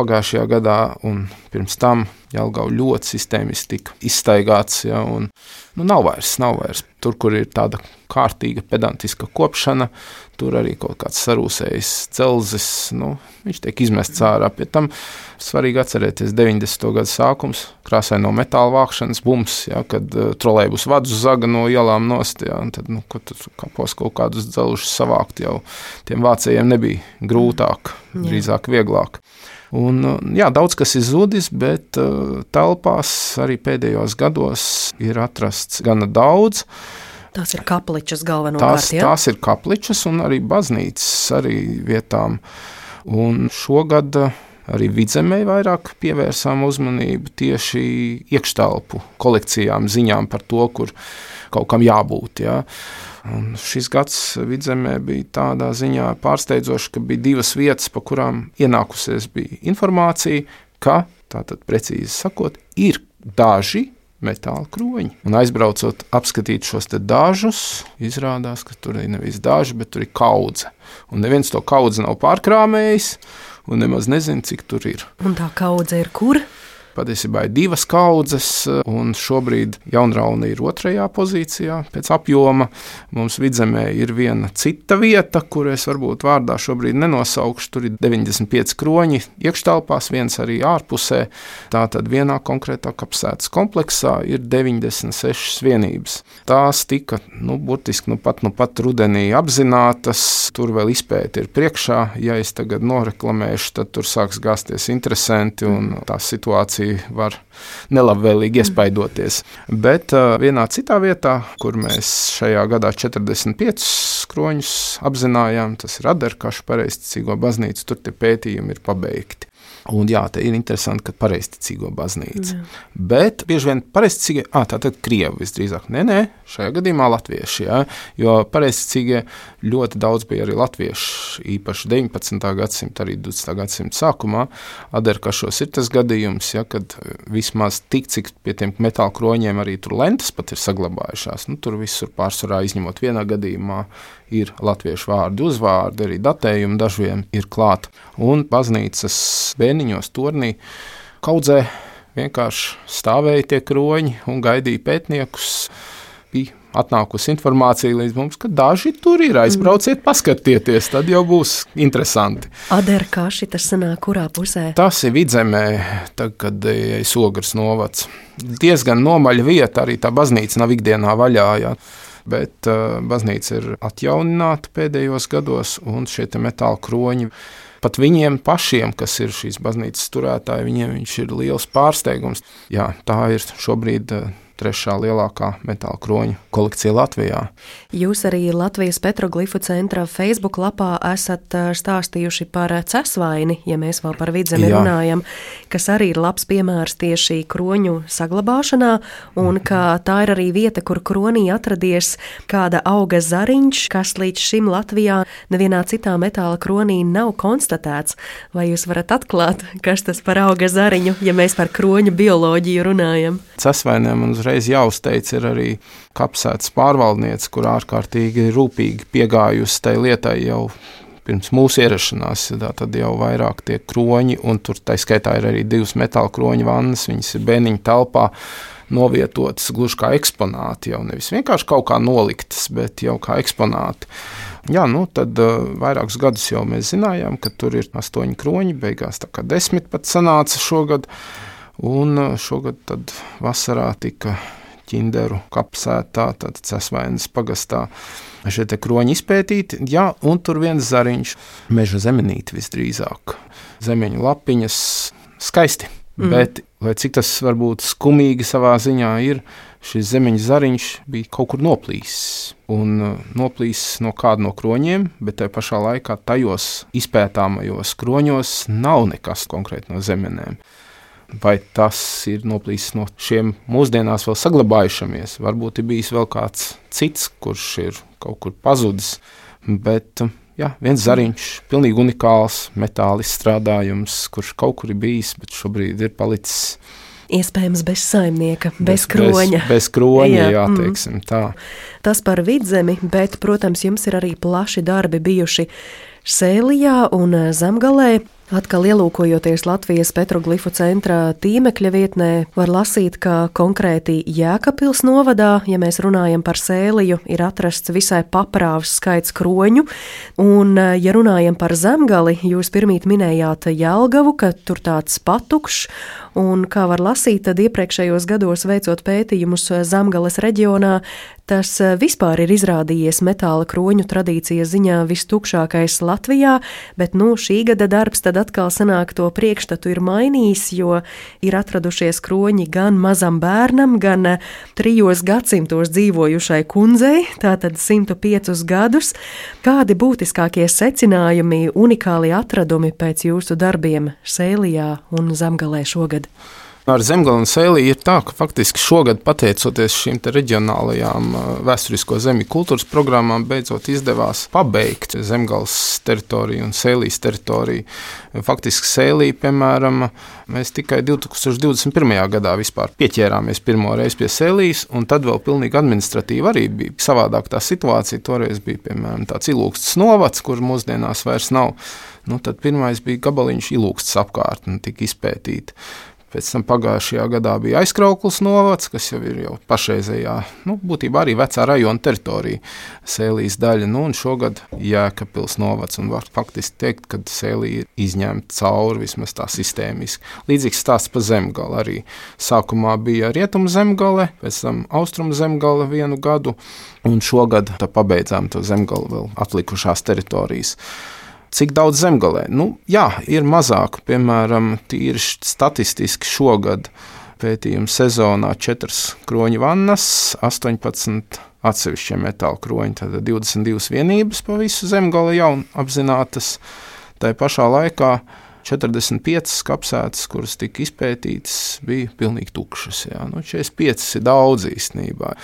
pagājušajā gadā, un pirms tam Jālgava ļoti sistēmiski tika izstaigāts. Ja, un, nu, nav, vairs, nav vairs. Tur, kur ir tāda kārtīga pedantiska kopšana, tur arī kaut kāds sarūsējis celzis, nu, viņš tiek izmests ārā. Pie tam svarīgi atcerēties 90. gadu sākums, krāsaino metāla vākšanas bums, ja, kad uh, trolēbus vadus zaga no ielām nost, ja, un tad, nu, kad tur kapos kaut kādus dzelžus savākt, jau tiem vācijiem nebija grūtāk, drīzāk vieglāk. Un, uh, jā, daudz kas ir zudis, bet uh, telpās arī pēdējos gados ir atrasts gana daudz. Tās ir kapličas galvenokārt. Tās, ja? tās ir kapličas un arī baznīcas arī vietām. Un šogad uh, arī vidzemē vairāk pievērsām uzmanību tieši iekštelpu kolekcijām, ziņām par to, kur kaut kam jābūt. Ja. Un šis gads vidzemē bija tādā ziņā pārsteidzošs, ka bija divas vietas, pa kurām ienākusies bija informācija, ka, tātad precīzi sakot, ir daži metāla kroņi. Un aizbraucot, apskatīt šos dažus, izrādās, ka tur ir nevis daži, bet tur ir kaudze. Un neviens to kaudzi nav pārkrāmējis, un nemaz nezina, cik tur ir. Un tā kaudze ir kur? Patiesībā ir divas kaudzes, un šobrīd Jaunrauna ir otrajā pozīcijā pēc apjoma. Mums vidzemē ir viena cita vieta, kur es varbūt vārdā šobrīd nenosaukšu. Tur ir 95 kroņi iekštelpās, viens arī ārpusē. Tātad vienā konkrētā kapsētas kompleksā ir 96 vienības. Tās tika nu, burtiski nu pat, nu pat rudenī apzinātas. Tur vēl izpēta ir priekšā. Ja es tagad noreklamēšu, tad tur sāks gāzties interesanti un tā situācija situācija var nelabvēlīgi iespaidoties. Bet uh, vienā citā vietā, kur mēs šajā gadā 45 skroņus apzinājām, tas ir Aderkaša pareizticīgo baznīcu, tur tie pētījumi ir pabeigti. Un jā, te ir interesanti, ka pareizticīgo baznīca. Jā. Bet bieži vien pareizticīgie, ah, tā tad krievi visdrīzāk. Nē, nē, šajā gadījumā latvieši, jā, jo pareizticīgie ļoti daudz bija arī latvieši, īpaši 19. gadsimta, arī 20. gadsimta sākumā. Aderkašos ir tas gadījums, ja, kad vismaz tik, cik pie tiem metāla kroņiem arī tur lentas pat ir saglabājušās. Nu, tur visur pārsvarā izņemot vienā gadījumā ir latviešu vārdi, uzvārdi, arī datējumi dažiem ir klāt. Un baznīcas bēniņos, tornī, kaudzē vienkārši stāvēja tie kroņi un gaidīja pētniekus. Bija atnākusi informācija līdz mums, ka daži tur ir. Aizbrauciet, mm. paskatieties, tad jau būs interesanti. Adera kaši tas sanāk, kurā pusē? Tas ir vidzemē, tad, kad ir Ogres novads. Diezgan nomaļa vieta, arī tā baznīca nav ikdienā vaļā. Jā bet uh, baznīca ir atjaunināta pēdējos gados, un šie metāla kroņi. Pat viņiem pašiem, kas ir šīs baznīcas turētāji, viņiem viņš ir liels pārsteigums. Jā, tā ir šobrīd uh, trešā lielākā metāla kroņa kolekcija Latvijā. Jūs arī Latvijas Petroglifu centra Facebook lapā esat stāstījuši par cesvaini, ja mēs vēl par vidzemi Jā. runājam, kas arī ir labs piemērs tieši kroņu saglabāšanā, un ka tā ir arī vieta, kur kronī atradies kāda auga zariņš, kas līdz šim Latvijā nevienā citā metāla kronī nav konstatēts. Vai jūs varat atklāt, kas tas par auga zariņu, ja mēs par kroņu bioloģiju runājam? Cesvainiem un uzreiz jāuzteic ir arī kapsētas pārvaldniece, kur ārkārtīgi rūpīgi piegājusi tai lietai jau pirms mūsu ierašanās. Tad jau vairāk tie kroņi, un tur tā skaitā ir arī divas metāla kroņa vannas, viņas ir bēniņa telpā. Novietotas gluži kā eksponāti, jau nevis vienkārši kaut kā noliktas, bet jau kā eksponāti. Jā, nu tad uh, vairākus gadus jau mēs zinājām, ka tur ir astoņi kroņi, beigās tā kā desmit pat sanāca šogad. Un uh, šogad vasarā tika ķinderu kapsētā, tad Cesvainas pagastā. Šie te kroņi izpētīti, jā, un tur viens zariņš, meža zemenīte visdrīzāk. Zemeņu lapiņas skaisti, mm. bet, lai cik tas varbūt skumīgi savā ziņā ir, šis zemeņa zariņš bija kaut kur noplīsis. Un uh, noplīsis no kāda no kroņiem, bet tajā pašā laikā tajos izpētāmajos kroņos nav nekas konkrēti no zemenēm vai tas ir noplīsis no šiem mūsdienās vēl saglabājušamies. Varbūt ir bijis vēl kāds cits, kurš ir kaut kur pazudis. Bet jā, viens zariņš, pilnīgi unikāls metāla izstrādājums, kurš kaut kur ir bijis, bet šobrīd ir palicis. Iespējams, bez saimnieka, bez, bez kroņa. Bez, bez kroņa, jā, jā mm. teiksim tā. Tas par vidzemi, bet, protams, jums ir arī plaši darbi bijuši Sēlijā un Zemgalē. Atkal ielūkojoties Latvijas petroglifu centra tīmekļa vietnē, var lasīt, ka konkrēti Jēkabils novadā, ja mēs runājam par sēliju, ir atrasts visai paprāvs skaits kroņu, un, ja runājam par zemgali, jūs pirmīt minējāt Jelgavu, ka tur tāds patukšs, un kā var lasīt, tad iepriekšējos gados veicot pētījumus Zemgales reģionā, tas vispār ir izrādījies metāla kroņu tradīcijas ziņā vistukšākais Latvijā, bet nu šī gada darbs tad atkal sanāk to priekšstatu ir mainījis, jo ir atradušies kroņi gan mazam bērnam, gan eh, trijos gadsimtos dzīvojušai kundzei, tātad 105 gadus. Kādi būtiskākie secinājumi, unikāli atradumi pēc jūsu darbiem Sēlijā un Zemgalē šogad? Ar Zemgālu un Sēliju ir tā, ka faktiski šogad, pateicoties šīm reģionālajām vēsturisko zemju kultūras programmām, beidzot izdevās pabeigt Zemgālas teritoriju un Sēlijas teritoriju. Faktiski Sēlija, piemēram, mēs tikai 2021. gadā pieķērāmies pirmo reizi pie Sēlijas, un tad vēl pilnīgi administratīvi arī bija savādāk tā situācija. Toreiz bija, piemēram, tāds ilūksts novads, kur mūsdienās vairs nav. Nu, tad pirmais bija gabaliņš ilūksts apkārt un tika izpētīta. Pēc tam pagājušajā gadā bija aizkrauklis novads, kas jau ir jau pašreizējā, nu, būtībā arī vecā rajona teritorija, sēlijas daļa. Nu, un šogad Jēkabils novads, un var faktiski teikt, ka sēlija ir izņemta cauri vismaz tā sistēmiski. Līdzīgs stāsts par zemgali arī. Sākumā bija rietumu zemgale, pēc tam austrumu zemgale vienu gadu, un šogad pabeidzām to zemgali vēl atlikušās teritorijas. Cik daudz zemgalē? Nu, jā, ir mazāk, piemēram, tīri statistiski šogad pētījuma sezonā 4 kroņa vannas, 18 atsevišķie metāla kroņi, tad 22 vienības pa visu zemgala jau apzinātas. Tā pašā laikā 45 kapsētas, kuras tika izpētītas, bija pilnīgi tukšas. Jā. Nu, 45 ir daudz īstenībā.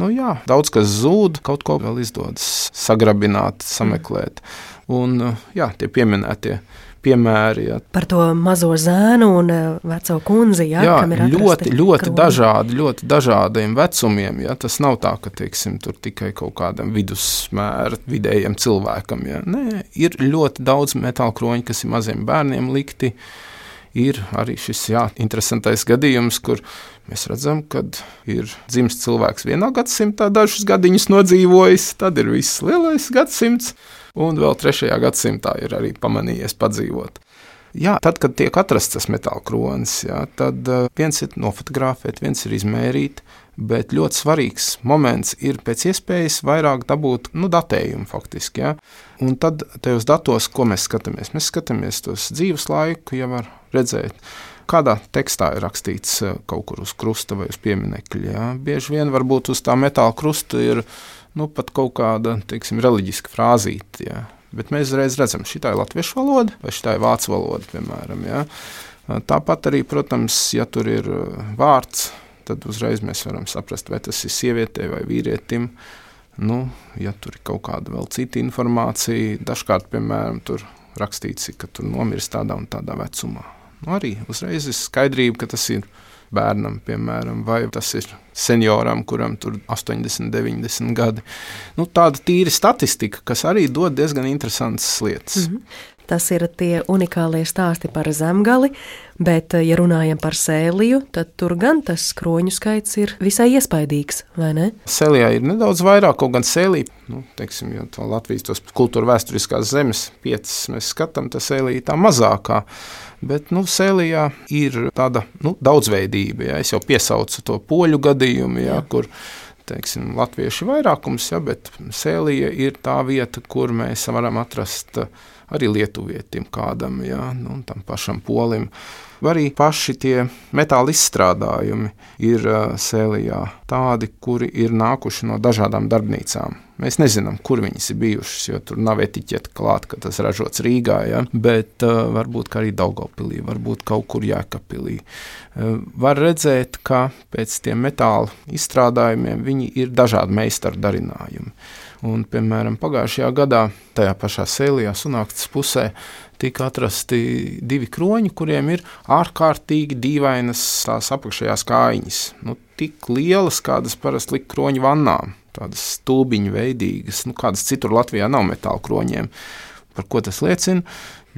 Nu, jā, daudz kas zūd, kaut ko vēl izdodas sagrabināt, sameklēt. Mm. Un, eh, jā, tie pieminētie piemēri. Jā. Par to mazo zēnu un eh, veco kundzi. Jā, jā ļoti, ļoti kroni. dažādi, ļoti dažādiem vecumiem. Jā. Tas nav tā, ka teiksim, tur tikai kaut kādam vidusmēra, vidējam cilvēkam. Jā. Nē, ir ļoti daudz metāla kroņu, kas ir maziem bērniem likti. Ir arī šis jā, interesantais gadījums, kur mēs redzam, ka ir dzimis cilvēks vienā gadsimtā, dažus gadiņus nodzīvojis, tad ir viss lielais gadsimts un vēl trešajā gadsimtā ir arī pamanījies padzīvot. Jā, tad, kad tiek atrasts tas metāla kronis, jā, tad uh, viens ir nofotografēt, viens ir izmērīt, bet ļoti svarīgs moments ir pēc iespējas vairāk dabūt nu, datējumu faktiski. Jā. Un tad tajos datos, ko mēs skatāmies, mēs skatāmies tos dzīves laiku, jau var redzēt. Kādā tekstā ir rakstīts kaut kur uz krusta vai uz pieminiekļa. Bieži vien varbūt uz tā metāla krusta ir ielikās nu, pat kaut kāda teiksim, reliģiska frāzīte. Ja. Bet mēs uzreiz redzam, šī ir latviešu valoda vai šī ir vācu valoda, piemēram. Ja. Tāpat arī, protams, ja tur ir vārds, tad uzreiz mēs varam saprast, vai tas ir sievietei vai vīrietim. Nu, ja tur ir kaut kāda vēl cita informācija, dažkārt, piemēram, tur rakstīts, ka tur nomirst tādā un tādā vecumā. Nu, arī uzreiz ir skaidrība, ka tas ir bērnam, piemēram, vai tas ir senioram, kuram tur 80, 90 gadi. Nu, tāda tīra statistika, kas arī dod diezgan interesantas lietas. Mm -hmm. Tas ir tie unikālie stāsti par zemgali, bet, ja runājam par sēliju, tad tur gan tas kroņu skaits ir visai iespaidīgs, vai ne? Sēlijā ir nedaudz vairāk, kaut gan sēlī, nu, teiksim, ja to Latvijas kultūra vēsturiskās zemes piecas mēs skatām, tas sēlī tā mazākā. Bet nu, Sēlijā ir tāda nu, daudzveidība. Ja. Es jau piesaucu to poļu gadījumu, ja, kur teiksim, latvieši vairākums, ja, bet Sēlija ir tā vieta, kur mēs varam atrast arī lietuvietim kādam, ja, nu, tam pašam polim. Arī paši tie metāla izstrādājumi ir Sēlijā tādi, kuri ir nākuši no dažādām darbnīcām. Mēs nezinām, kur viņas ir bijušas, jo tur nav etiķeta klāta, ka tas ražots Rīgā. Ja? Bet uh, varbūt arī Daugopilī, varbūt kaut kur Jēkabpilī. Uh, var redzēt, ka pēc tiem metāla izstrādājumiem viņi ir dažādi meistaru darinājumi. Un, piemēram, pagājušajā gadā tajā pašā sēlijā, sunāktas pusē, tika atrasti divi kroņi, kuriem ir ārkārtīgi dīvainas tās apakšējās kājiņas. Nu, tik lielas, kādas parasti likt kroņu vannām tādas stūbiņu veidīgas, nu, kādas citur Latvijā nav metāla kroņiem. Par ko tas liecina?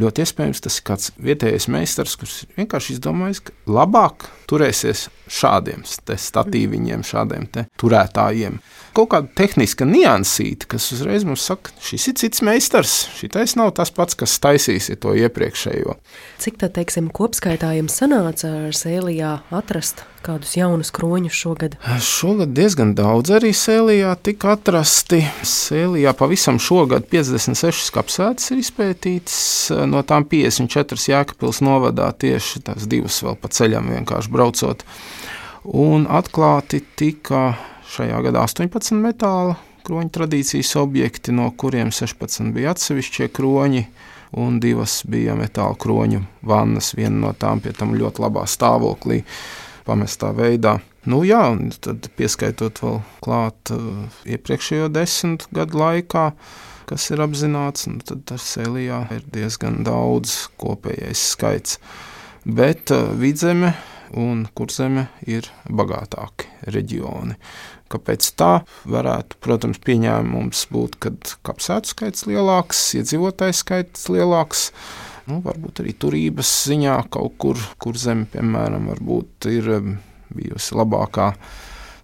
Ļoti iespējams, tas ir kāds vietējais meistars, kurš vienkārši izdomājis, ka labāk turēsies šādiem statīviņiem, šādiem turētājiem. Kaut kāda tehniska niansīta, kas uzreiz mums saka, šis ir cits meistars, šis nav tas pats, kas taisīs to iepriekšējo. Cik tā, teiksim, kopskaitā jums sanāca ar sēlijā atrast kādus jaunus kroņus šogad? Šogad diezgan daudz arī sēlijā tika atrasti. Sēlijā pavisam šogad 56 kapsētas ir izpētītas no tām 54 Jēkabpils novadā tieši tās divas vēl pa ceļam vienkārši braucot. Un atklāti tika šajā gadā 18 metāla kroņu tradīcijas objekti, no kuriem 16 bija atsevišķie kroņi, un divas bija metāla kroņu vannas. Viena no tām pie tam ļoti labā stāvoklī, pamestā veidā. Nu, jā, tad pieskaitot vēl klāt uh, iepriekšējo desmit gadu laikā, kas ir apzināts, nu, tad ar Sēlijā ir diezgan daudz kopējais skaits. Bet uh, vidzeme un kurzeme ir bagātāki reģioni. Kāpēc tā varētu, protams, pieņēmums būt, kad kapsētu skaits lielāks, iedzīvotāju skaits lielāks. Nu, varbūt arī turības ziņā kaut kur, kur zeme, piemēram, ir um, bijusi labākā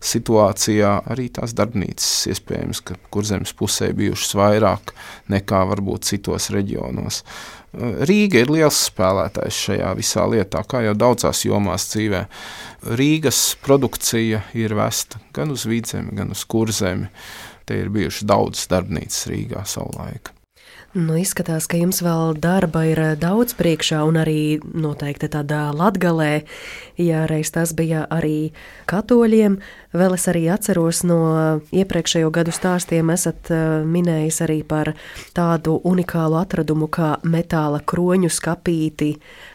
situācijā. Arī tās darbnīcas iespējams, ka kurzemes pusē bijušas vairāk nekā varbūt citos reģionos. Rīga ir liels spēlētājs šajā visā lietā, kā jau daudzās jomās dzīvē. Rīgas produkcija ir vesta gan uz vidzemi, gan uz kurzemi. Te ir bijušas daudzas darbnīcas Rīgā savulaik. Nu, izskatās, ka jums vēl darba ir eh, daudz priekšā, un arī noteikti tādā latgalē, ja reiz tas bija arī katoļiem. Vēl es arī atceros no iepriekšējo gadu stāstiem, esat eh, minējis arī par tādu unikālu atradumu kā metāla kroņu skapīti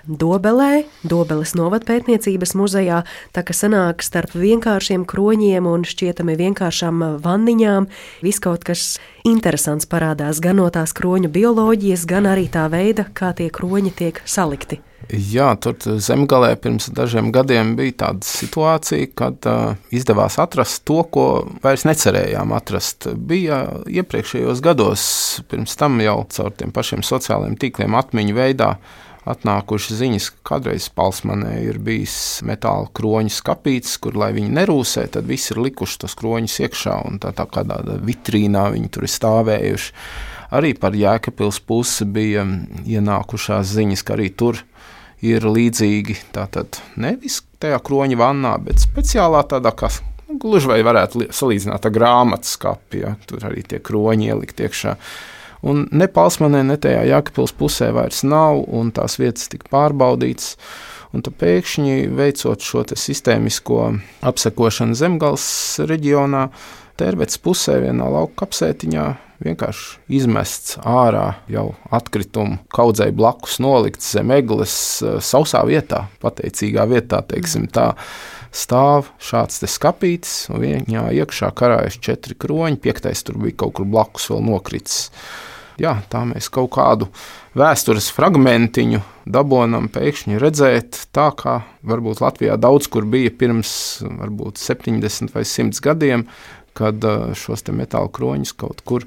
Dobelē, Dobeles novatpētniecības muzejā, tā ka sanāk starp vienkāršiem kroņiem un šķietami vienkāršām vanniņām, viskaut kas interesants parādās gan no tās kroņu bioloģijas, gan arī tā veida, kā tie kroņi tiek salikti. Jā, tur zemgālē pirms dažiem gadiem bija tāda situācija, kad uh, izdevās atrast to, ko vairs necerējām atrast. Bija iepriekšējos gados, pirms tam jau caur tiem pašiem sociālajiem tīkliem, atmiņu veidā atnākušas ziņas, ka kādreiz Palsmanē ir bijis metāla kroņa skāpīts, kur, lai viņi nerūsē, tad visi ir likuši tos kroņus iekšā un tā, tā kādā vitrīnā viņi tur ir stāvējuši. Arī par Jēkabpils pusi bija ienākušās ziņas, ka arī tur ir līdzīgi. Tātad nevis tajā kroņa vannā, bet speciālā tādā kā nu, gluži vai varētu salīdzināt ar grāmatas skāpi. Ja? Tur arī tie kroņi ielikt iekšā. Un ne Palsmanē, ne tajā Jākapils pusē vairs nav, un tās vietas tika pārbaudītas. Un tad pēkšņi veicot šo sistēmisko apsekošanu zemgāles reģionā, Tērvets pusē vienā lauka kapsētiņā vienkārši izmests ārā jau atkritumu kaudzei blakus, nolikts zem eglis, sausā vietā, pateicīgā vietā, teiksim tā. Stāv šāds skāpītis, un viņā iekšā karājas četri kroņi, piektais tur bija kaut kur blakus vēl nokritis jā, tā mēs kaut kādu vēstures fragmentiņu dabonam pēkšņi redzēt, tā kā varbūt Latvijā daudz kur bija pirms varbūt 70 vai 100 gadiem, kad šos metāla kroņus kaut kur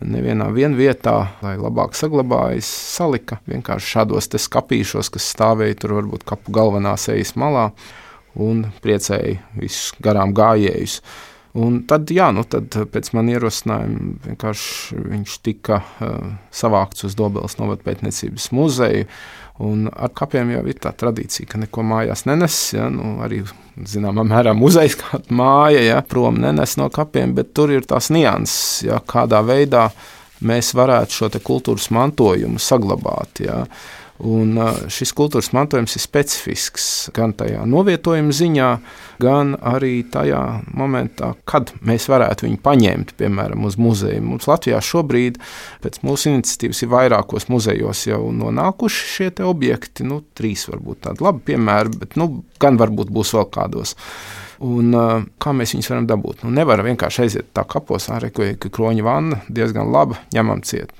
nevienā vietā, lai labāk saglabājas, salika vienkārši šādos skāpīšos, kas stāvēja tur varbūt kapu galvenā sejas malā un priecēja visus garām gājējus. Un tad, jā, nu tad pēc manas ierosinājuma vienkārši viņš tika uh, savākts uz Dobeles novadpētniecības muzeju. Un ar kapiem jau ir tā tradīcija, ka neko mājās nenes. Ja, nu, arī zināmā mērā muzejs kā māja, ja, prom nenes no kapiem, bet tur ir tās nianses, ja, kādā veidā mēs varētu šo kultūras mantojumu saglabāt. Ja. Un šis kultūras mantojums ir specifisks gan tajā novietojuma ziņā, gan arī tajā momentā, kad mēs varētu viņu paņemt, piemēram, uz muzeju. Mums Latvijā šobrīd, pēc mūsu iniciatīvas, ir vairākos muzejos jau nonākuši šie objekti. Nu, trīs varbūt tādi labi piemēri, bet nu, gan varbūt būs vēl kādos. Un, kā mēs viņus varam dabūt? Nu, nevar vienkārši aiziet tā kapos, ka kroņa vanna diezgan laba, ņemam ciet.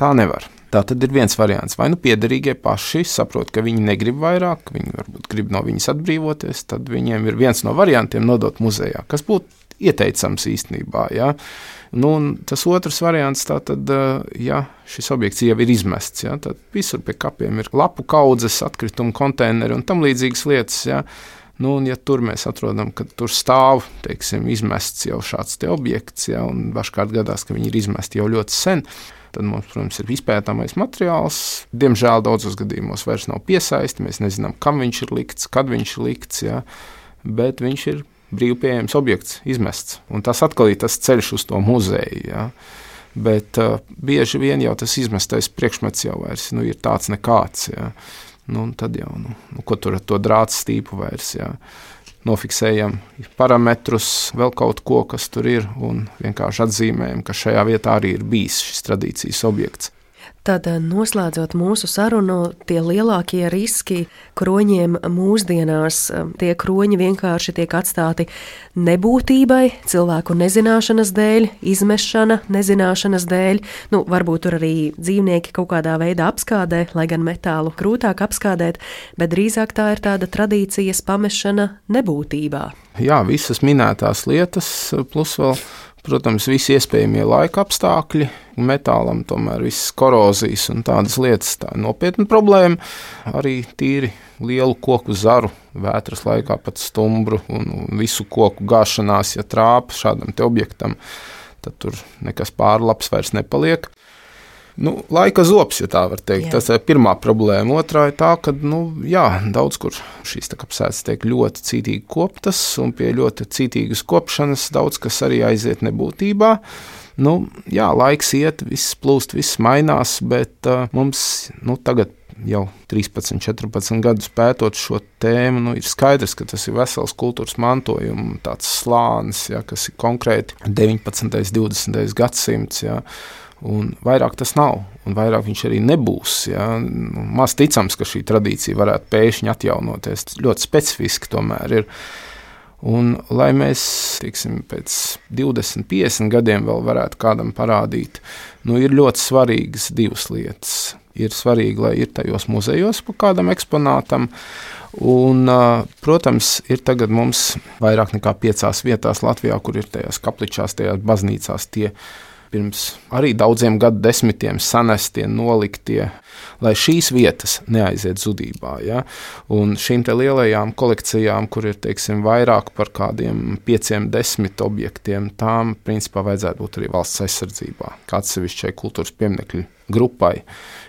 Tā nevar. Tā tad ir viens variants. Vai nu piederīgie paši saprot, ka viņi negrib vairāk, viņi varbūt grib no viņas atbrīvoties, tad viņiem ir viens no variantiem nodot muzejā, kas būtu ieteicams īstenībā. Ja? Nu, tas otrs variants, tātad, ja šis objekts jau ir izmests, ja, tad visur pie kapiem ir lapu kaudzes, atkritumu konteineri un tam līdzīgas lietas. Ja. Nu, un, ja tur mēs atrodam, ka tur stāv teiksim, izmests jau šāds objekts, ja, un dažkārt gadās, ka viņi ir izmesti jau ļoti sen, Tad mums, protams, ir izpētāmais materiāls. Diemžēl daudzos gadījumos vairs nav piesaisti. Mēs nezinām, kam viņš ir likts, kad viņš ir likts. Ja? Bet viņš ir brīvi pieejams objekts, izmests. Un tas atkal ir tas ceļš uz to muzeju. Ja? Bet uh, bieži vien jau tas izmestais priekšmets jau vairs nu, ir tāds nekāds. Jā. Nu, tad jau, nu, nu, ko tur ar to drāts stīpu vairs. Jā. Nofiksējam parametrus, vēl kaut ko, kas tur ir, un vienkārši atzīmējam, ka šajā vietā arī ir bijis šis tradīcijas objekts. Tad, eh, noslēdzot mūsu sarunu, tie lielākie riski kroņiem mūsdienās, eh, tie kroņi vienkārši tiek atstāti nebūtībai, cilvēku nezināšanas dēļ, izmešana nezināšanas dēļ. Nu, varbūt tur arī dzīvnieki kaut kādā veidā apskādē, lai gan metālu grūtāk apskādēt, bet drīzāk tā ir tāda tradīcijas pamešana nebūtībā. Jā, visas minētās lietas, plus vēl Protams, visi iespējamie laika apstākļi, metālam tomēr viss korozijas un tādas lietas. Tā ir nopietna problēma. Arī tīri lielu koku zaru, vētras laikā pat stumbru un visu koku gāšanās, ja trāpa šādam objektam, tad tur nekas pārlaps vairs nepaliek. Nu, laika zops, ja tā var teikt. Jā. Tas ir pirmā problēma. Otra ir tā, ka nu, jā, daudz kur šīs kapsētas tiek ļoti cītīgi koptas, un pie ļoti cītīgas kopšanas daudz kas arī aiziet nebūtībā. Nu, jā, laiks iet, viss plūst, viss mainās, bet uh, mums nu, tagad jau 13, 14 gadus pētot šo tēmu, nu, ir skaidrs, ka tas ir vesels kultūras mantojums, tāds slānis, ja, kas ir konkrēti 19. un 20. gadsimts. Ja. Un vairāk tas nav, un vairāk viņš arī nebūs. Ja? Maz ticams, ka šī tradīcija varētu pēkšņi atjaunoties. Tas ļoti specifiski tomēr ir. Un, lai mēs tiksim, pēc 20, 50 gadiem vēl varētu kādam parādīt, nu, ir ļoti svarīgas divas lietas. Ir svarīgi, lai ir tajos muzejos pa kādam eksponātam, Un, protams, ir tagad mums vairāk nekā piecās vietās Latvijā, kur ir tajās kapličās, tajās baznīcās tie pirms arī daudziem gadu desmitiem sanestie, noliktie, lai šīs vietas neaiziet zudībā. Ja? Un šīm lielajām kolekcijām, kur ir teiksim, vairāk par kādiem pieciem, desmit objektiem, tām principā vajadzētu būt arī valsts aizsardzībā, kā atsevišķai kultūras pieminekļu grupai.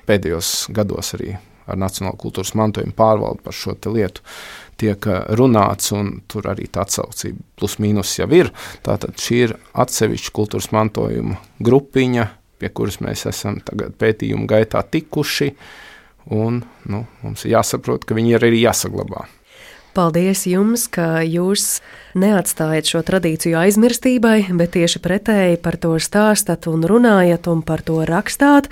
Pēdējos gados arī ar Nacionālo kultūras mantojumu pārvaldu par šo lietu tiek eh, runāts, un tur arī tā atsaucība plus mīnus jau ir. Tātad šī ir atsevišķa kultūras mantojuma grupiņa, pie kuras mēs esam pētījumu gaitā tikuši, un nu, mums ir jāsaprot, ka viņi ir arī jāsaglabā. Paldies jums, ka jūs neatstājat šo tradīciju aizmirstībai, bet tieši pretēji par to stāstat un runājat un par to rakstāt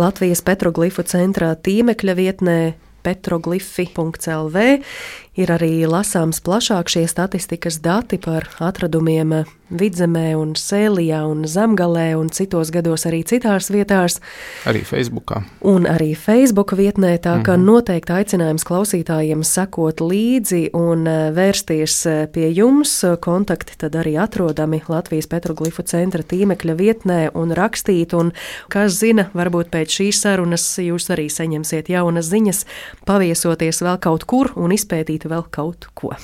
Latvijas Petroglifu centrā tīmekļa vietnē petroglifi.lv ir arī lasāms plašāk šie statistikas dati par atradumiem vidzemē, un sēlijā, un zemgalē, un citos gados arī citās vietās. Arī Facebookā. Un arī Facebook vietnē, tā ka mm -hmm. noteikti aicinājums klausītājiem sekot līdzi un e, vērsties e, pie jums. Kontakti tad arī atrodami Latvijas Petroglifu centra tīmekļa vietnē un rakstīt, un kas zina, varbūt pēc šīs sarunas jūs arī saņemsiet jaunas ziņas, paviesoties vēl kaut kur un izpētīt vēl kaut ko.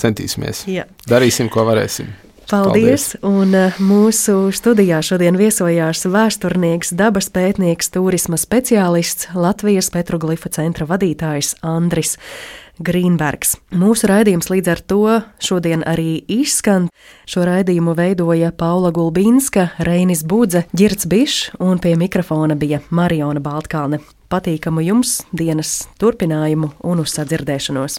Centīsimies. Jā. Darīsim, ko varēsim. Paldies! Paldies. Un uh, mūsu studijā šodien viesojās vēsturnieks, dabas pētnieks, turisma speciālists, Latvijas Petroglifa centra vadītājs Andris. Grīnbergs. Mūsu raidījums līdz ar to šodien arī izskan. Šo raidījumu veidoja Paula Gulbinska, Reinis Budze, Girts Bišs un pie mikrofona bija Mariona Baltkalne. Patīkamu jums dienas turpinājumu un uz sadzirdēšanos!